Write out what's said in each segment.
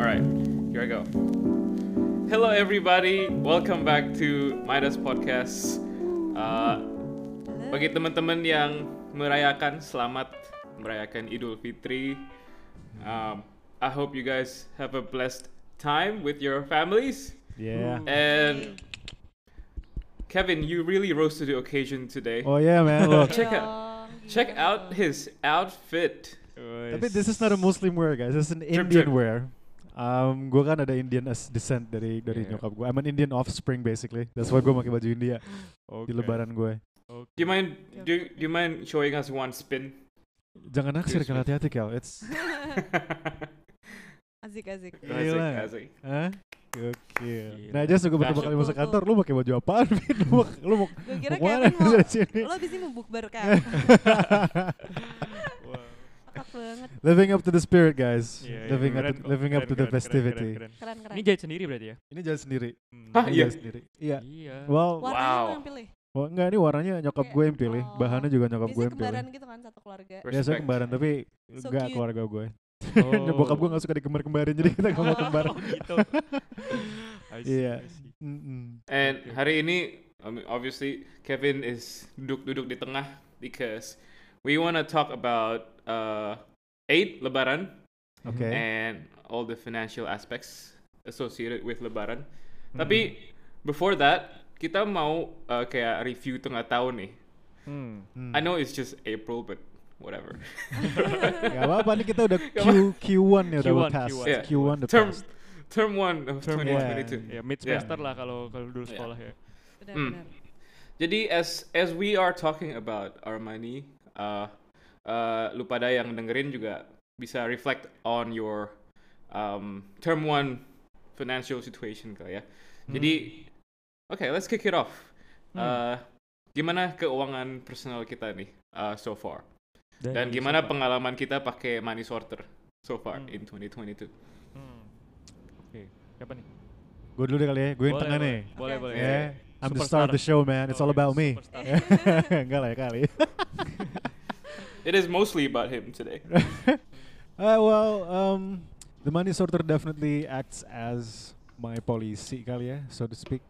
All right, here I go. Hello, everybody. Welcome back to Midas Podcast. Uh, bagi teman-teman yang merayakan, selamat merayakan Idul Fitri. Um, I hope you guys have a blessed time with your families. Yeah. And Kevin, you really rose to the occasion today. Oh yeah, man. Look, Check out, check out his outfit. tapi this is not a Muslim wear, guys. This is an Drip, Indian drip. wear. Um, gue kan ada Indian as descent dari dari Yeah. nyokap gue. I'm an Indian offspring basically. That's why gue pakai baju India di lebaran gue. Do you mind? Do do you mind showing us one spin? Jangan naksir yes. hati-hati Kel. It's asik asik. Asik, Gila. asik. Hah? Gokil. Gila. Nah, just juga Fashion. kali masuk kantor, lu pakai baju apaan, Vin? Lu mau, lu mau, Gue kira mau ke mana Kevin mau, dari sini? lo abis ini mau bukber kan? Banget, living up to the spirit, guys. Iya, iya, living up, keren to, living up keren, to the keren, keren, festivity. keren, keren. keren keren. Ini jahit sendiri berarti ya? Ini jalan sendiri. Hmm. Hah, Ini iya? sendiri. Iya. Iya. Well, Warnanya Wow. yang pilih. oh, enggak ini warnanya nyokap Kayak- gue yang pilih. oh. Bahannya juga nyokap gue Biasanya yang pilih. kembaran gitu kan satu keluarga. Biasanya kembaran tapi So enggak cute. keluarga gue. Oh. Bokap gue gak suka dikembar-kembarin jadi kita gak mau kembar. Oh gitu. Iya. Mm-mm. And hari ini, I mean, obviously Kevin is duduk-duduk di tengah because we want to talk about uh, Eid Lebaran Oke. and all the financial aspects associated with Lebaran. Hmm. Tapi before that, kita mau uh, kayak review tengah tahun nih. Hmm. Hmm. I know it's just April, but whatever. Gak apa-apa nih kita udah Q Q1 ya udah Q1, pass. Q1. Yeah. Q1 udah term pass. term one of Term 2022. Ya mid semester lah kalau kalau dulu sekolah ya. Benar Hmm. benar. Jadi as as we are talking about our money, uh, uh, lu pada yang dengerin juga bisa reflect on your um, term one financial situation kali ya. Jadi, okay, let's kick it off. Hmm. Uh, gimana keuangan personal kita nih uh, so far? Dan Dari gimana pengalaman kita pakai money sorter so far Hmm. in 2022? Hmm. Oke, siapa nih? Gue dulu deh kali ya, gue yang tengah boleh. nih. Boleh, Oke, boleh. oke. Yeah, I'm the Superstar. star of the show man. It's all about me. Enggak lah ya kali. It is mostly about him today. Uh, well, um, the money sorter definitely acts as my policy kali ya, so to speak.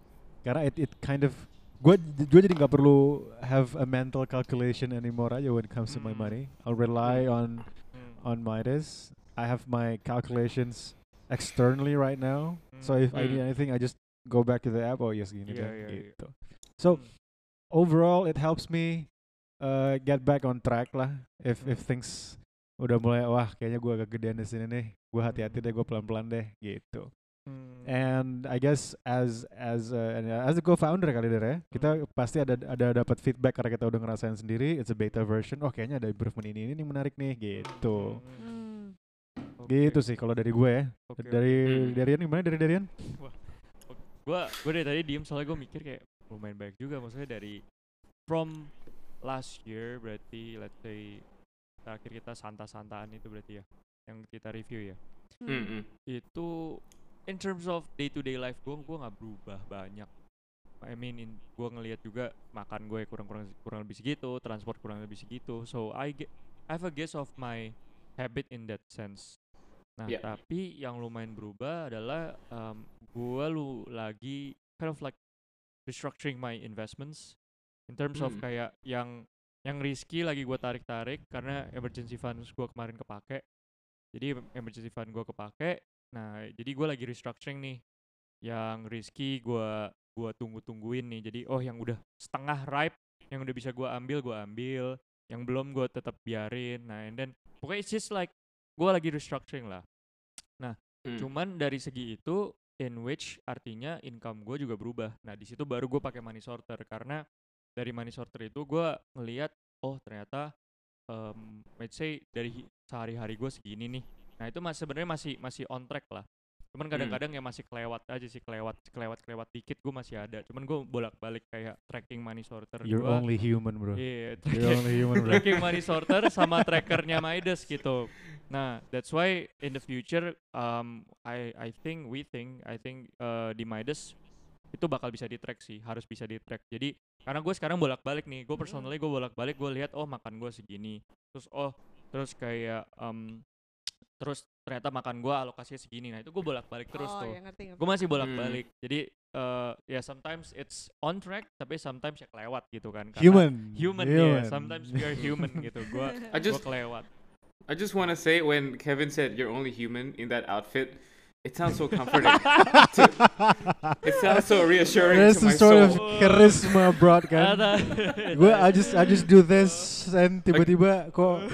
Karena it it kind of gue gue jadi nggak perlu have a mental calculation anymore aja when it comes to my Hmm. money. I'll rely on Hmm. on Midas. I have my calculations externally right now. So if I need anything, I just go back to the app. Oh yes, gini Iya, deh, iya, iya. gitu. So Hmm. overall, it helps me uh, get back on track lah. If if Hmm. things udah mulai wah kayaknya gue agak gedean di sini nih, gue hati-hati Hmm. deh, gue pelan-pelan deh, gitu. Hmm. And I guess as as uh, as a co-founder kali deh ya, kita pasti ada ada dapat feedback karena kita udah ngerasain sendiri. It's a beta version. Oh kayaknya ada improvement ini ini nih menarik nih, gitu. Hmm. Hmm. Oke. Gitu sih kalau dari gue ya. Oke, Dari Hmm. Darian gimana dari Darian? gua gua dari tadi diem soalnya gue mikir kayak lumayan baik juga maksudnya dari from last year berarti let's say terakhir kita santa-santaan itu berarti ya yang kita review ya Hmm. Mm-mm. itu in terms of day to day life gue gue nggak berubah banyak I mean in, gue ngelihat juga makan gue kurang kurang kurang lebih segitu transport kurang lebih segitu so I get I have a guess of my habit in that sense nah Yeah. tapi yang lumayan berubah adalah um, gue lu lagi kind of like restructuring my investments in terms of Hmm. kayak yang yang risky lagi gue tarik tarik karena emergency funds gue kemarin kepake. Jadi em- emergency fund gue kepake nah jadi gue lagi restructuring nih. Yang risky gue gua tunggu tungguin nih. Jadi oh yang udah setengah ripe yang udah bisa gue ambil gue ambil. Yang belum gue tetap biarin. Nah and then pokoknya it's just like gue lagi restructuring lah. Mm. cuman dari segi itu in which artinya income gue juga berubah. Nah di situ baru gue pakai money sorter karena dari money sorter itu gue ngelihat oh ternyata um, let's say dari sehari-hari gue segini nih nah itu masih sebenarnya masih masih on track lah cuman kadang-kadang ya masih kelewat aja sih kelewat kelewat kelewat dikit gue masih ada cuman gue bolak-balik kayak tracking money sorter You're gua only human, bro. iya You're only human, bro. tracking money sorter sama trackernya Midas gitu. Nah, that's why in the future um I I think we think I think uh, di Midas itu bakal bisa di track sih, harus bisa di track. Jadi karena gue sekarang bolak-balik nih, gue personally gue bolak-balik gue lihat oh makan gue segini, terus oh terus kayak um, terus ternyata makan gue alokasinya segini nah itu gue bolak balik terus oh, tuh ya ngerti, ngerti. gue masih bolak Hmm. balik jadi eh, ya sometimes it's on track tapi sometimes ya kelewat gitu kan Karena Human. human ya sometimes we are human gitu gue I gue just kelewat I just want to say when Kevin said you're only human in that outfit, it sounds so comforting. it sounds so reassuring There's to a my sort of soul. charisma brought kan. Gue I just I just do this and tiba-tiba kok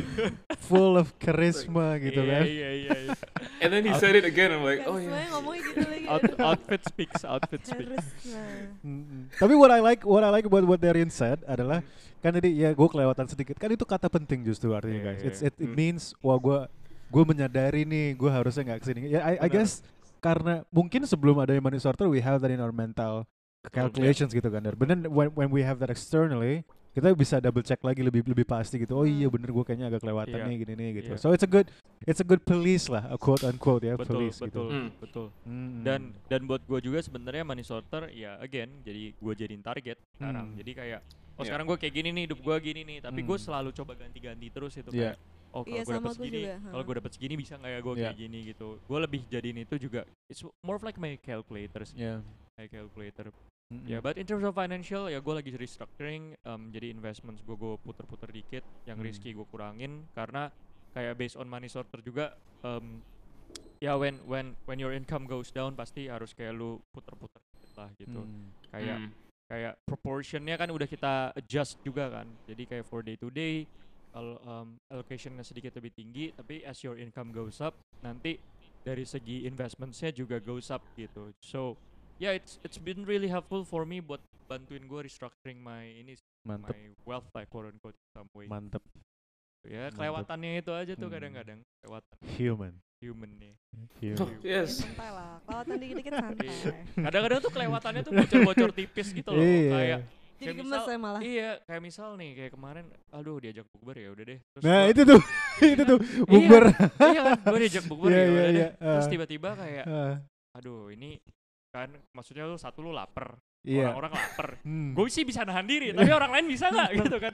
full of charisma gitu kan. iya iya iya. And then he said it again. I'm like, oh yeah. gitu. Out- outfit speaks outfit speaks. Tapi what I like what I like about what Darian said adalah kan tadi ya gue kelewatan sedikit kan itu kata penting justru artinya Iya, guys. iya, It's iya. it, it Hmm. means wah gue gue menyadari nih gue harusnya nggak ke sini. Ya I, I guess karena mungkin sebelum ada money sorter we have that in our mental calculations gitu kan. But then when when we have that externally kita bisa double check lagi lebih lebih pasti gitu. Oh iya bener gue kayaknya agak kelewatan Iya. nih gini nih gitu. Iya. So it's a good it's a good police lah, a quote unquote ya betul police betul gitu. Hmm. betul Mm-mm. dan dan buat gue juga sebenarnya money sorter ya again jadi gue jadiin target sekarang Hmm. jadi kayak oh Iya. sekarang gue kayak gini nih hidup gue gini nih tapi gue Hmm. selalu coba ganti-ganti terus itu Iya. kayak oh kalau Iya, gue sama dapet gua segini juga, kalau gue dapet segini bisa nggak ya gue Iya. kayak gini gitu gue lebih jadiin itu juga it's more of like my calculators Yeah. my calculator Mm-mm. ya but in terms of financial ya gue lagi restructuring um, jadi investments gue gue puter-puter dikit yang Hmm. risky gue kurangin karena kayak based on money sorter juga um, ya when when when your income goes down pasti harus kayak lu puter-puter dikit lah gitu Mm. kayak Mm. kayak proportionnya kan udah kita adjust juga kan jadi kayak for day to day kalau um, allocationnya sedikit lebih tinggi tapi as your income goes up nanti dari segi investmentsnya juga goes up gitu so yeah it's it's been really helpful for me buat bantuin gue restructuring my ini Mantep, my wealth like quote unquote some way mantep. ya mantep. kelewatannya itu aja tuh Hmm. kadang-kadang kelewatan Human. human nih Human. Oh, yes. Ya, santai lah. Kelewatan dikit-dikit santai. kadang-kadang tuh kelewatannya tuh bocor-bocor tipis gitu loh Iya. kayak Jadi Kayak gemes misal- saya malah. Iya, kayak misal nih, kayak kemarin, aduh diajak bukber ya udah deh. Terus Nah gua- itu tuh, itu tuh bukber. iya kan, gue diajak bukber Iya, ya iya, udah deh. iya, Terus ah. tiba-tiba kayak, Ah, aduh ini kan maksudnya lu satu lu lapar, Iya. orang-orang lapar. Hmm. Gue sih bisa nahan diri, tapi orang lain bisa nggak gitu kan?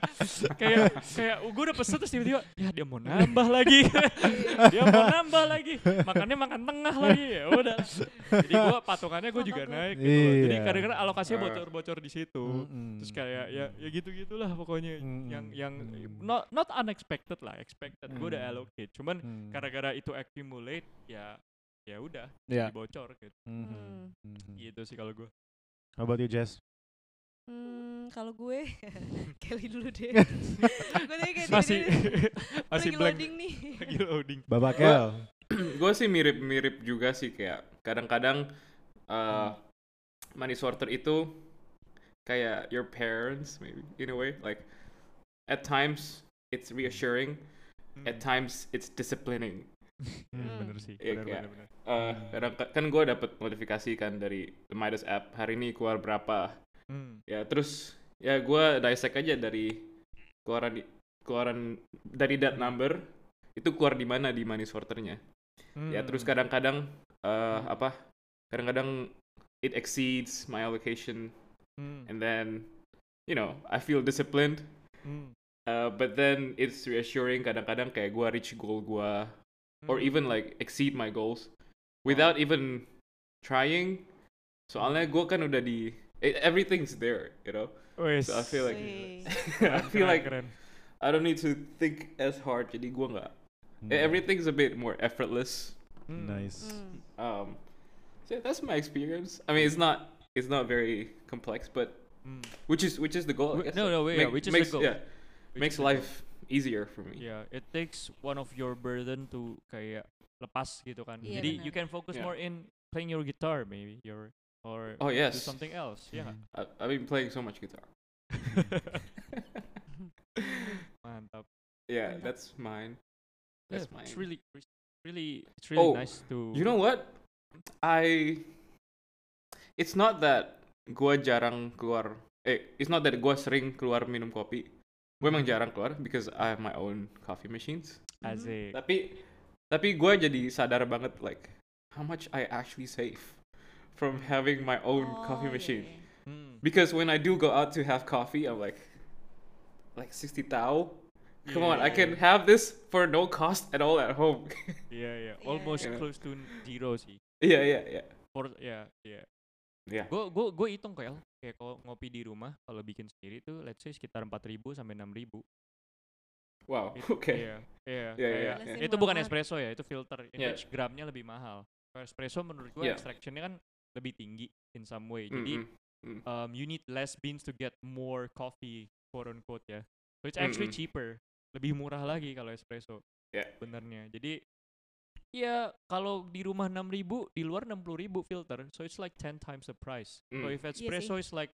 kayak kayak gue udah pesen terus tiba-tiba, ya dia mau nambah lagi, dia mau nambah lagi, makannya makan tengah lagi ya udah. Jadi gue patungannya gue juga naik gitu. loh. Jadi Iya. kadang-kadang alokasinya Ah. bocor-bocor di situ. Mm-mm. Terus kayak ya ya gitu gitulah pokoknya Mm-mm. yang yang Mm. not not unexpected lah, expected. Gue udah Mm. allocate, cuman Hmm. gara-gara itu accumulate ya ya udah Iya. jadi bocor gitu. Mhm. Hmm. Mhm. Gitu sih kalau gue. How about you, Jess? Hmm, kalau gue Kelly dulu deh. gue tadi kayak Masih masih lagi blank loading nih. lagi loading. Bapak Kel. gue sih mirip-mirip juga sih kayak kadang-kadang uh, money sorter itu kayak your parents maybe in a way like at times it's reassuring at times it's disciplining Hmm. bener sih. Iya, bener, kayak- bener, bener. uh, kadang kan gue dapet notifikasi kan dari the Midas app hari ini keluar berapa Hmm. ya terus ya gue dissect aja dari keluaran di- keluaran dari that number itu keluar di mana di money sorternya ya terus Hmm. kadang-kadang eh, apa kadang-kadang it exceeds my allocation Hmm. and then you know I feel disciplined Hmm. uh, but then it's reassuring kadang-kadang kayak gua reach goal gua or even like exceed my goals without even trying soalnya gua kan udah di eh, everything's there you know Wes. so I feel like I feel like. I don't need to think as hard jadi gua nggak Hmm. eh, everything's a bit more effortless Hmm. Nice. Hmm. um so that's my experience i mean it's not it's not very complex but which is which is the goal I guess. no, no, wait, yeah, which is the makes, goal. yeah Which makes life easier for me Yeah, it takes one of your burden to kayak lepas gitu kan. Iya, Jadi benar. you can focus Yeah. more in playing your guitar maybe your or oh do yes something else. Yeah. Hmm. I, i've been playing so much guitar Mantap. yeah Mantap. that's mine Yeah, that's mine it's really really it's really Oh, nice to you know what i it's not that gua jarang keluar eh it's not that gua sering keluar minum kopi gue emang jarang keluar because I have my own coffee machines Asik. tapi tapi gue jadi sadar banget like how much I actually save from having my own coffee Oh, iya, machine iya. Hmm. because when I do go out to have coffee I'm like like 60 tau Come Yeah, on, I yeah, can yeah. have this for no cost at all at home. Iya, Iya, almost close to zero sih. yeah, yeah, yeah. For ya ya. Yeah. Gue gue gue hitung kayak kayak kalau ngopi di rumah kalau bikin sendiri tuh let's say sekitar 4000 sampai 6000. Wow. Itu- Okay. Iya, iya, Iya, iya, Itu bukan espresso ya, itu filter. In which gramnya lebih mahal. Kalau espresso menurut gue Iya. extractionnya kan lebih tinggi in some way. Jadi Mm-mm. Mm. um, you need less beans to get more coffee, quote unquote ya. So it's actually Mm-mm. cheaper, lebih murah lagi kalau espresso. Yeah. Benernya. Jadi ya kalau di rumah 6000 di luar 60000 filter, so it's like 10 times the price. So Mm. if espresso is like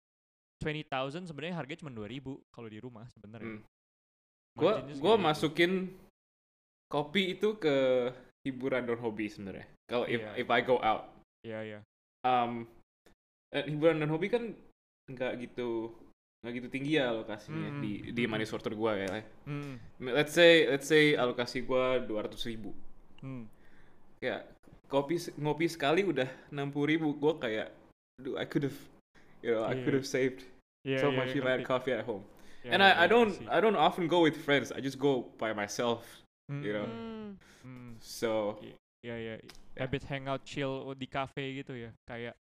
20,000 sebenarnya harganya cuma 2000 kalau di rumah sebenarnya. Mm. Gua gua masukin kopi itu ke hiburan dan hobi sebenarnya. Kalau if Iya. if I go out, Iya, iya. um, eh, hiburan dan hobi kan nggak gitu nggak gitu tinggi ya alokasinya Mm, di di mm, money mm. sorter gua ya. Hmm. Let's say let's say alokasi gua 200 ribu. Hmm. Kayak kopi ngopi sekali udah 60 ribu. Gua kayak, dude, I could have, you know, I Iya. could have saved Iya, so iya, much iya, if I had coffee at home. Iya, And iya, I, I iya, don't see. I don't often go with friends. I just go by myself. Hmm, you know. Hmm. So Iya, iya. Yeah. Habit hangout chill di cafe gitu ya. Kayak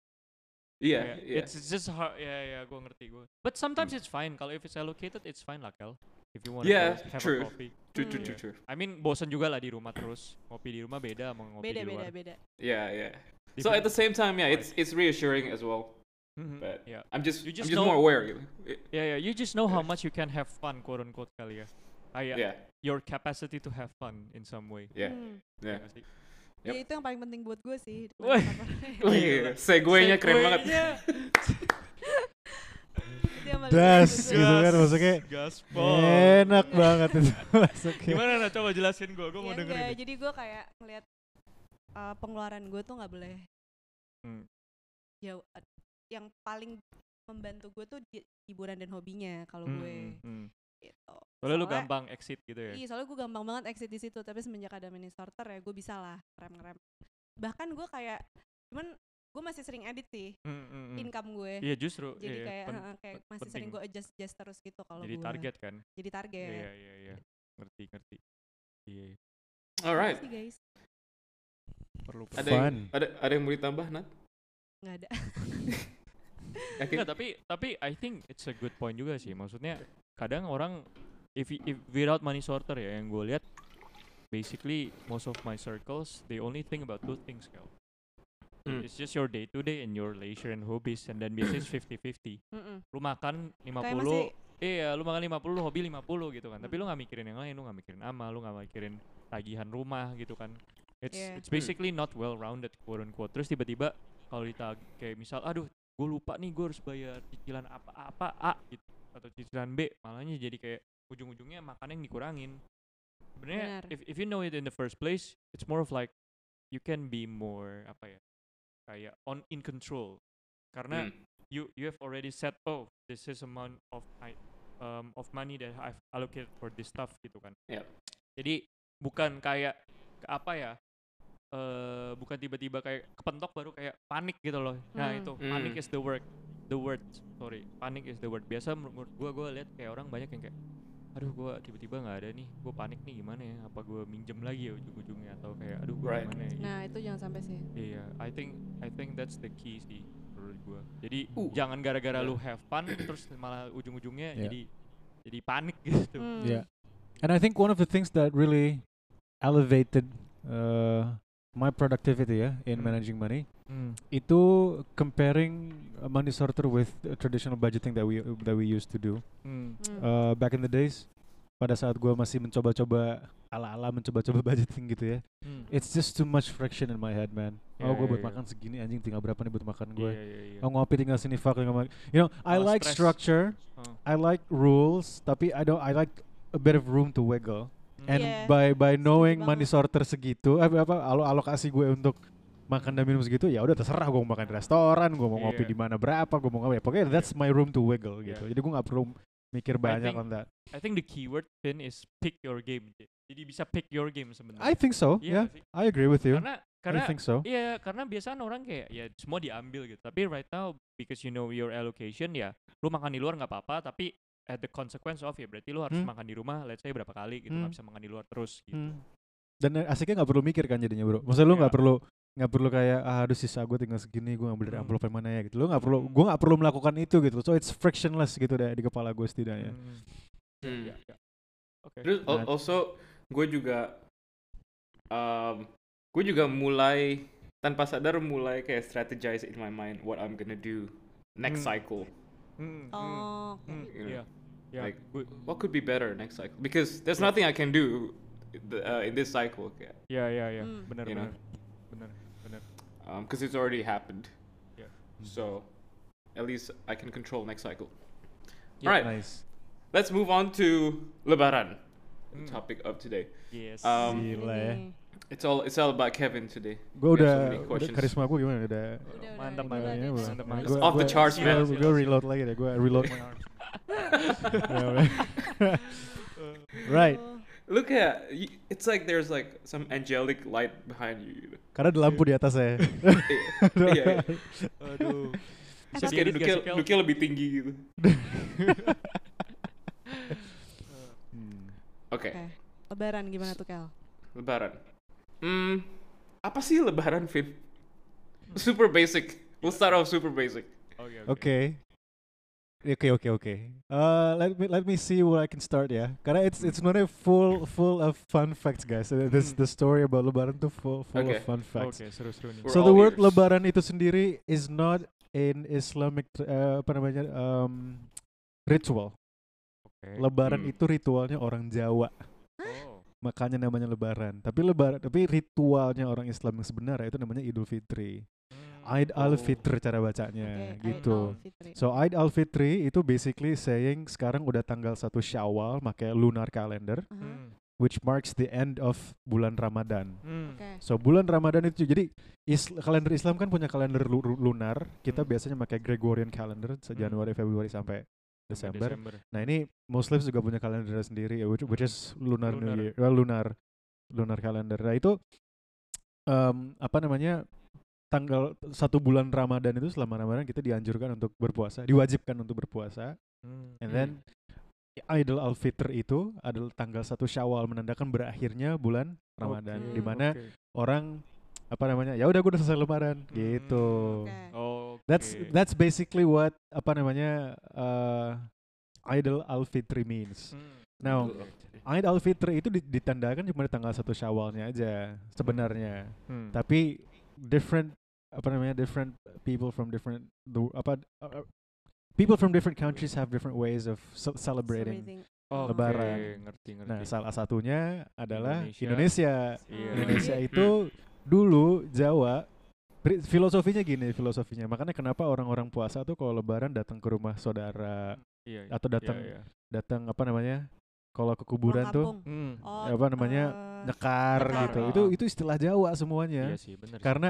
yeah, kayak yeah. it's it's just hard. Ya, ya, gua ngerti gua. But sometimes Hmm. it's fine kalau if it's allocated it's fine lah, Kel. If you want Yeah, to have true. a coffee. True, true, Hmm. true, true. I mean bosan juga lah di rumah terus. Ngopi di rumah beda sama ngopi Beda di beda luar. beda. Yeah, yeah. Different- So at the same time, yeah, it's it's reassuring as well. Mhm, But yeah. I'm just, You I'm just just know- more aware. you Yeah, yeah, you just know how Yeah. much you can have fun, quote unquote kali ya. Kayak yeah, your capacity to have fun in some way. yeah, Hmm. yeah. nggak sih? Ya itu yang paling penting buat gue sih. Wih. Oh iya, segue-nya keren banget. Das gitu kan Gas. maksudnya Gaspol. enak banget itu masuknya. Gimana nah coba jelasin gua, gua gue. mau Ya dengerin. enggak, nih. jadi gue kayak ngeliat uh, pengeluaran gue tuh nggak boleh Hmm. jauh. Yang paling membantu gue tuh di- hiburan dan hobinya kalau Hmm, gue. hmm. Gitu. Soalnya lu gampang exit gitu ya. Iya, soalnya gue gampang banget exit di situ. Tapi semenjak ada mini starter ya, gue bisa lah rem-rem. Bahkan gue kayak, cuman gue masih sering edit sih Hmm, hmm, hmm. income gue. Iya justru. Jadi iya, kayak, pen- kayak pen- masih sering penting. gue adjust adjust terus gitu kalau jadi gue. target kan. Jadi target. Iya iya iya. Ngerti ngerti. Iya. iya. Alright. Sih guys, Perlu Ada perlu. yang, Fun. ada ada yang mau ditambah, Nat? nggak ada. Yakin? Nggak, tapi tapi I think it's a good point juga sih. Maksudnya kadang orang if if without money sorter ya yang gue lihat basically most of my circles they only think about two things Kel. Hmm. It's just your day to day and your leisure and hobbies and then biasanya it's 50-50. Mm-mm. Lu makan 50 Kayak masih Iya, lu makan 50, lu hobi 50 gitu kan. Tapi lu nggak mikirin yang lain, lu nggak mikirin ama, lu nggak mikirin tagihan rumah gitu kan. It's Iya. it's basically not well rounded quote unquote. Terus tiba-tiba kalau ditag kayak misal aduh, gue lupa nih gue harus bayar cicilan apa-apa A gitu atau cicilan B, malahnya jadi kayak ujung-ujungnya makan yang dikurangin. Sebenarnya Benar. if if you know it in the first place, it's more of like you can be more apa ya? kayak on in control. Karena Hmm. you you have already said oh this is amount of I, um, of money that I've allocated for this stuff gitu kan. Yep. Jadi bukan kayak apa ya? eh bukan tiba-tiba kayak kepentok baru kayak panik gitu loh. Nah Hmm. itu panik Hmm. is the word. The word sorry panik is the word. Biasa menurut gua gua lihat kayak orang banyak yang kayak aduh gua tiba-tiba nggak ada nih gua panik nih gimana ya apa gua minjem lagi ya ujung-ujungnya atau kayak aduh gua Right. gimana ya Nah itu jangan sampai sih. Iya, I think I think that's the key sih menurut gua. Jadi Uh. jangan gara-gara Yeah. lu have fun terus malah ujung-ujungnya Yeah. jadi jadi panik gitu. Hmm. Yeah. And I think one of the things that really elevated uh, my productivity yeah, in Hmm. managing money Hmm. itu comparing money sorter with uh, traditional budgeting that we that we used to do Hmm. Hmm. uh, back in the days pada saat gua masih mencoba-coba ala-ala mencoba-coba budgeting gitu ya Hmm. it's just too much friction in my head man oh Yeah, gua yeah, buat yeah. makan segini anjing tinggal berapa nih buat makan gue Iya, iya, iya. oh ngopi tinggal sini fuck tinggal you know I Malah like stress. structure Oh. I like rules tapi I don't I like a bit of room to wiggle. And Yeah. by by knowing money sorter segitu apa apa alo alokasi gue untuk makan dan minum segitu ya udah terserah gue mau makan di restoran gue mau ngopi Iya. di mana berapa gue mau ngopi pokoknya that's my room to wiggle Yeah. gitu jadi gue nggak perlu mikir banyak think- on that I think the keyword pin is pick your game. Jadi bisa pick your game sebenarnya. I think so Iya yeah sih? I agree with you Karena I karena think so Iya, karena biasanya orang kayak ya semua diambil gitu. Tapi right now because you know your allocation ya, lu makan di luar nggak apa-apa, tapi at the consequence of ya berarti lu harus Hmm. makan di rumah let's say berapa kali gitu nggak Hmm. bisa makan di luar terus gitu. Hmm. Dan eh, asiknya nggak perlu mikir kan jadinya bro. Maksudnya lu nggak Iya. perlu nggak perlu kayak ah, aduh sisa gue tinggal segini gue ngambil dari Hmm. amplop yang mana ya gitu. Lu nggak perlu, Hmm. gue nggak perlu melakukan itu gitu. So it's frictionless gitu deh di kepala gue setidaknya. Hmm. Hmm. Ya, ya. Oke. Terus al- Nah. also gue juga um, gue juga mulai tanpa sadar mulai kayak strategize in my mind what I'm gonna do next Hmm. cycle. Hmm, hmm, Oh, oke. hmm, You know, Iya. Ya, like, gue- What could be better next cycle? Because there's nothing I can do the, uh, in this cycle, Yeah, yeah, yeah. ya Hmm. benar You know? benar benar benar. um, because it's already happened. Yeah. So at least I can control next cycle. Yeah. Alright, Nice. let's move on to Lebaran, the Hmm. topic of today. Yes. Um, Gila ya. Ini. It's all it's all about Kevin today. Gue have so udah, udah karisma gue gimana udah. Udah, udah, Mantap, udah, mantap. udah, Iya, udah. mantap, Off the charts, man. Gue reload lagi deh, gue reload my arms. right. Oh, Look at it's like there's like some angelic light behind you. Karena ada lampu di atas saya. Iya. Aduh. Terus kayak duduknya lebih tinggi gitu. Hmm. Oke, Oke. Lebaran gimana tuh Kel? Lebaran. Hmm, apa sih Lebaran, Vin? Super basic. We'll start off super basic. Oke Oke. Oke oke oke. Uh, let me let me see where I can start ya. Karena it's it's not a full full of fun facts guys. Uh, This the story about Lebaran tuh full full Okay. of fun facts. Oke, seru-seru nih. We're So all the word ears. Lebaran itu sendiri is not an Islamic uh, apa namanya um, ritual. Oke. Lebaran Hmm. itu ritualnya orang Jawa. Oh. Makanya namanya Lebaran. Tapi Lebaran tapi ritualnya orang Islam yang sebenarnya itu namanya Idul Fitri. Hmm. Eid Oh. al-Fitr cara bacanya Oke, gitu. Aid al-Fitri. So Eid al-Fitri itu basically saying sekarang udah tanggal 1 Syawal pakai lunar calendar Aha, Hmm. which marks the end of bulan Ramadan. Hmm. Oke. So bulan Ramadan itu jadi is- kalender Islam kan punya kalender lu- lu- lunar. Kita Hmm. biasanya pakai Gregorian calendar se Hmm. Januari, Februari Sampai Desember. Desember. Nah ini Muslims juga punya kalender sendiri which, which is lunar, New Lunar. Year, well, lunar lunar calendar. Nah itu em, apa namanya tanggal satu bulan Ramadan itu selama Ramadan kita dianjurkan untuk berpuasa, diwajibkan untuk berpuasa. Hmm. And then Idul al-Fitr itu adalah tanggal satu Syawal menandakan berakhirnya bulan Ramadan, Oke, di mana oke. orang apa namanya ya udah gue udah selesai Lebaran Hmm, gitu. Oke. Oke. That's that's basically what apa namanya uh, Idul al-Fitri means. Hmm. Now, Betul. Eid al-Fitr itu di- ditandakan cuma di tanggal satu Syawalnya aja sebenarnya. Hmm. Tapi different apa namanya different people from different the, apa uh, people from different countries have different ways of ce- celebrating. Celebrating. Oke, Lebaran. Ngerti, ngerti. Nah, salah satunya adalah Indonesia. Indonesia. Iya. Indonesia Hmm. itu dulu Jawa filosofinya gini filosofinya. Makanya kenapa orang-orang puasa tuh kalau lebaran datang ke rumah saudara Iya, atau iya, datang iya. datang apa namanya? Kalau ke kuburan tuh. Hmm. Oh, apa namanya, eh, nyekar Nyekar. gitu. Ah. Itu itu istilah Jawa semuanya. Iya sih, bener. sih. Karena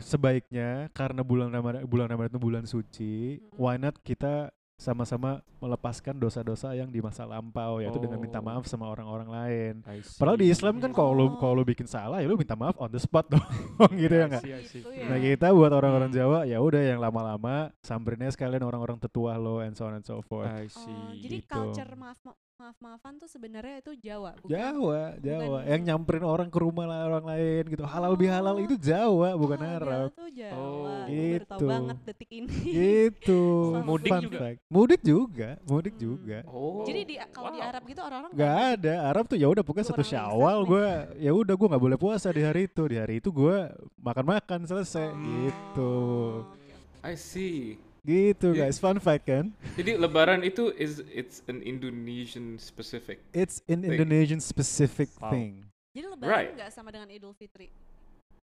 sebaiknya karena bulan Ramadan bulan Ramadan itu bulan suci, Mm-mm. why not kita sama-sama melepaskan dosa-dosa yang di masa lampau yaitu dengan minta Oh. maaf sama orang-orang lain. I Padahal di. Islam kan kalau lu Oh. kalau lu bikin salah ya lu minta maaf on the spot dong gitu ya I nggak? see, I see. Gitu Nah ya. kita buat orang-orang Hmm. Jawa ya udah yang lama-lama samperinnya sekalian orang-orang tetua lo and so on and so forth. I Oh, see. jadi gitu. culture maaf maaf maafan tuh sebenarnya itu Jawa, bukan? Jawa, Jawa. bukan- Yang nyamperin orang ke rumah lah orang lain gitu. Halal bihalal Oh. itu Jawa bukan Oh, Arab. tuh Jawa. Oh. Gua baru tahu Gitu. banget detik ini. gitu. Sama Mudik Fun juga? fact. Mudik juga, mudik Hmm. juga. Oh. Jadi di kalau di Wow. Arab gitu orang-orang Gak ada Arab tuh ya udah pokoknya satu orang Syawal gue ya udah gue nggak boleh puasa di hari itu di hari itu gue makan makan selesai gitu Oh, oke. I see. Gitu Jadi- guys fun fact kan Jadi Lebaran itu is it's an Indonesian specific. it's an Thing. Indonesian specific Wow. thing Jadi lebaran Right. nggak sama dengan Idul Fitri.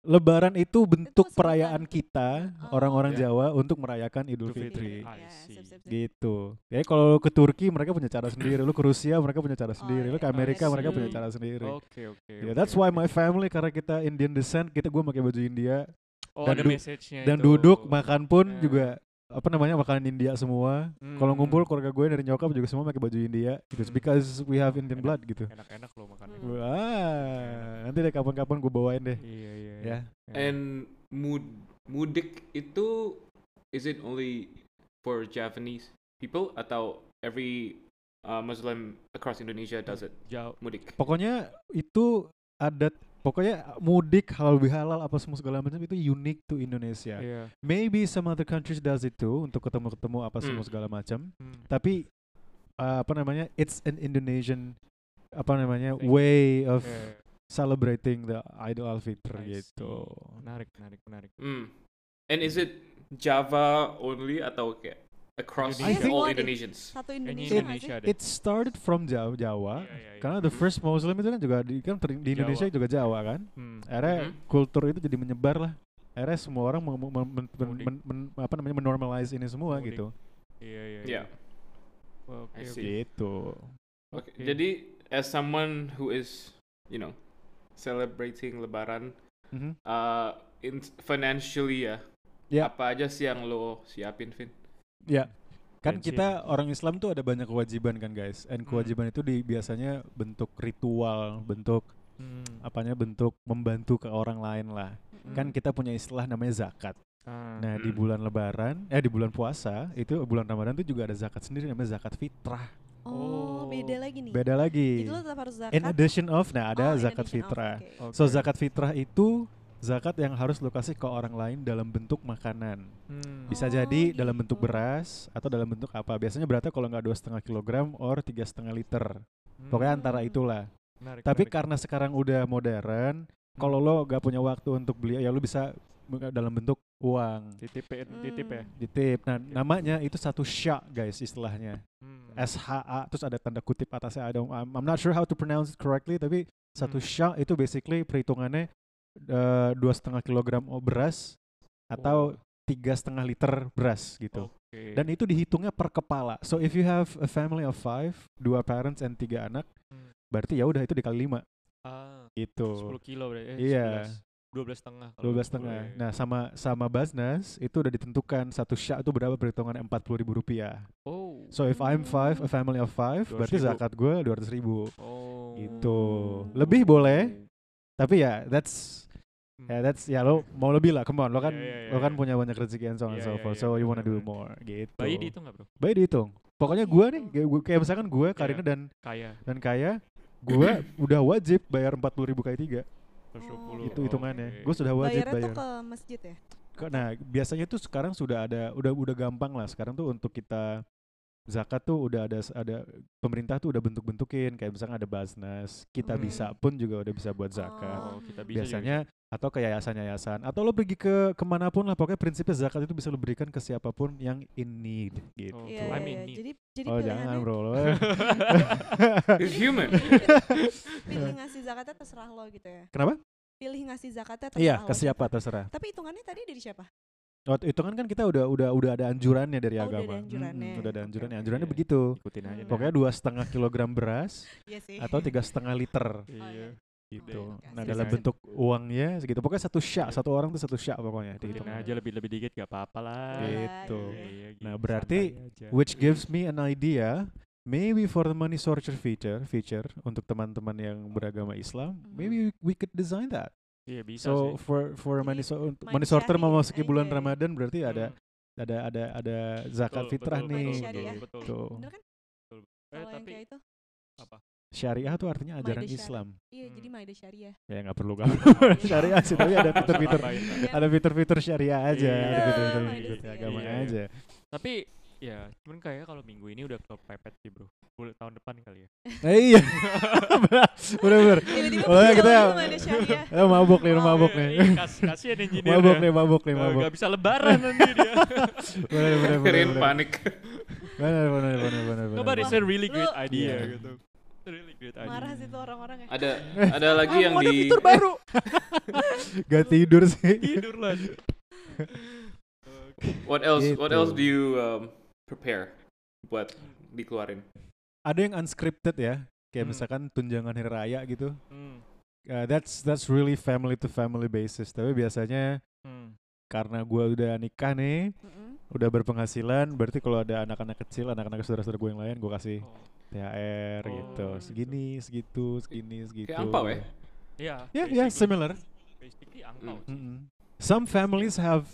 Lebaran itu bentuk sebutan. perayaan kita Oh. orang-orang Ya. Jawa untuk merayakan Idul Fitri. Ya, sip. Gitu. Jadi kalau lu ke Turki mereka punya cara sendiri, lu ke Rusia mereka punya cara sendiri, lu ke iya, Amerika mereka punya cara sendiri. Oke, oke. Ya, oke, that's why oke. my family karena kita Indian descent, kita gue pakai baju India Oh, dan ada du- message-nya dan itu. duduk makan pun Ya. juga apa namanya makanan India semua. Kalau Hmm. ngumpul keluarga gue dari nyokap juga semua pakai baju India. It's Hmm. because we have Indian Enak. blood gitu. Enak-enak loh makannya. Hmm. Wah, nanti deh kapan-kapan gue bawain deh. Iya, iya. Ya. iya. And mud mudik itu is it only for Japanese people atau every uh, Muslim across Indonesia does it. Jauh. Mudik. Pokoknya itu adat pokoknya mudik halal bihalal apa semua segala macam itu unique to Indonesia. Iya. Maybe some other countries does it too untuk ketemu-ketemu apa semua Hmm. segala macam. Hmm. Tapi uh, apa namanya? It's an Indonesian apa namanya? Thing. way of Iya. celebrating the Idul Al-Fitr I gitu. Menarik, menarik, menarik. Mm. And is it Java only atau kayak across I think- all. Indonesians? Satu Indonesia Indonesia deh. It started from Jawa, Jawa Iya, iya, iya. karena the first Muslim itu kan juga di, kan ter- di Indonesia Jawa. juga Jawa kan. Hmm. Akhirnya Mhm. kultur itu jadi menyebar lah. Akhirnya semua orang meng- men- men- Mudik. men- men- apa namanya menormalize ini semua Mudik. gitu. Iya, iya, iya. Yeah. Oke, I oke. see. Gitu. Okay. Oke. Jadi as someone who is, you know, celebrating Lebaran, Mhm. uh, in financially ya, Ya. apa aja sih yang lo siapin, Vin? Ya. Kan Bensin. kita orang Islam tuh ada banyak kewajiban kan guys. And Hmm. kewajiban itu di, biasanya bentuk ritual, bentuk Hmm. apanya bentuk membantu ke orang lain lah. Mm-mm. Kan kita punya istilah namanya zakat. Ah. Nah, di Hmm. bulan lebaran, eh di bulan puasa, itu bulan Ramadan itu juga ada zakat sendiri namanya zakat fitrah. Oh, beda lagi nih. Beda lagi. Itu lo tetap harus zakat. In addition of, nah ada Oh, zakat of, fitrah. oke. So Oke. zakat fitrah itu zakat yang harus lo kasih ke orang lain dalam bentuk makanan. Hmm. Bisa Oh, jadi dalam bentuk gitu. beras atau dalam bentuk apa. Biasanya beratnya kalau nggak dua setengah kilogram or tiga setengah liter. Hmm. Pokoknya antara Hmm. itulah. Menarik, Tapi menarik. karena sekarang udah modern, kalau lo gak punya waktu untuk beli, ya lo bisa dalam bentuk uang, titip ya, titip ya. Hmm. ditip. Nah, namanya itu satu sya guys istilahnya. Hmm. SHA terus ada tanda kutip atasnya ada I'm, I'm not sure how to pronounce it correctly tapi satu Hmm. sya itu basically perhitungannya dua setengah kilogram beras atau Oh. tiga setengah liter beras gitu. Oke. Dan itu dihitungnya per kepala. So if you have a family of five, dua parents and tiga anak, Hmm. berarti ya udah itu dikali lima ah, gitu. 10 kilo berarti. Eh, Iya. 12 setengah. kalau Dua belas 10 setengah. ya. Nah sama sama Basnas itu udah ditentukan satu sya itu berapa perhitungannya empat puluh ribu rupiah. Oh. So if I'm five, a family of five, 200.000. berarti zakat gue dua ratus ribu. Oh. Gitu. Lebih boleh, tapi ya that's Hmm. ya that's ya lo mau lebih lah. Come on, lo kan Iya, iya, lo kan iya. punya banyak rezeki and so on and Iya, so iya, forth. iya, So you wanna do more gitu. Bayi dihitung nggak bro? Bayi dihitung. Pokoknya gue nih, kayak, gua- kayak misalkan gue, Karina Iya. dan Kaya. dan Kaya, gue udah wajib bayar empat puluh ribu kali tiga. 120. Itu hitungannya. Oke. Gue sudah wajib Bayarnya bayar. tuh ke masjid ya? Nah, biasanya tuh sekarang sudah ada udah udah gampang lah. Sekarang tuh untuk kita zakat tuh udah ada ada pemerintah tuh udah bentuk-bentukin kayak misalnya ada Basnas, kita Hmm. bisa pun juga udah bisa buat zakat. Oh, kita bisa juga Biasanya atau ke yayasan-yayasan atau lo pergi ke ke mana pun lah pokoknya prinsipnya zakat itu bisa lo berikan ke siapa pun yang in need gitu. Oh, Iya, I iya, mean iya. need. Jadi jadi oh jangan bro lo. It's human. pilih ngasih zakatnya terserah lo gitu ya. Kenapa? Pilih ngasih zakatnya terserah Iya ke siapa terserah. Tapi hitungannya tadi dari siapa? Oh, hitungan kan kita udah udah udah ada anjurannya dari Oh, udah ada agama. anjurannya. Mm, udah ada anjurannya. Anjurannya begitu. Ikutin aja. Hmm. Pokoknya dua setengah kilogram beras Iya sih. atau tiga setengah liter Iya. gitu. Oke, Nah dalam bentuk uangnya segitu. Pokoknya satu syak, Iya. satu orang tuh satu syak pokoknya Ikutin dihitung. aja lebih-lebih dikit gak apa-apa lah. Gitu. Iya, Nah, gitu, berarti. Which gives me an idea, maybe for the money sorter feature, feature untuk teman-teman yang beragama Islam, maybe we could design that. Iya bisa So sih. for for money so, untuk money money sorter syari memasuki bulan aja ya. Ramadan berarti ada Hmm, ada ada ada zakat betul, fitrah betul, nih. Betul, syariah. betul, betul. Tuh. Bener kan? Eh, Kalau yang tapi kayak itu? Syariah tuh artinya ajaran Islam. Iya, Hmm. jadi Maida Syariah. Ya nggak perlu perlu syariah sih, tapi ada fitur-fitur. Iya. ada fitur-fitur syariah aja, Iya, ada fitur-fitur Maida fitur syariah. agama Iya, iya. aja. Tapi ya, cuman kayak kalau minggu ini udah kepepet sih bro. Bulan tahun depan kali ya. Eh, iya. bener bener. Tiba-tiba Oh, ya, kita Syariah. Eh, mabuk nih, Oh, mabuk Iya, nih. iya, kas- kasihan engineer Mabuk nih, mabuk nih, Eh, mabuk. Gak bisa lebaran nanti dia. Bener bener bener. Panik. Bener bener bener bener. Bener. it's a really great Lu- idea Iya. gitu. Really great idea. Marah sih tuh orang-orang ya. Ada ada lagi yang ada di fitur baru. Gak tidur sih. Tidur lah. What else? What Gitu. else do you um, prepare buat dikeluarin? Ada yang unscripted ya, kayak Hmm. misalkan tunjangan hari raya gitu. Hmm. Uh, that's that's really family to family basis. Tapi biasanya Hmm. karena gua udah nikah nih, Mm-mm. udah berpenghasilan, berarti kalau ada anak-anak kecil, anak-anak saudara-saudara gue yang lain, gue kasih Oh. THR Oh, gitu. gitu. Segini, segitu, segini, segitu. Kayak angpau ya? Iya. Ya, ya, basically- similar. Basically angpau. Hmm. Some families have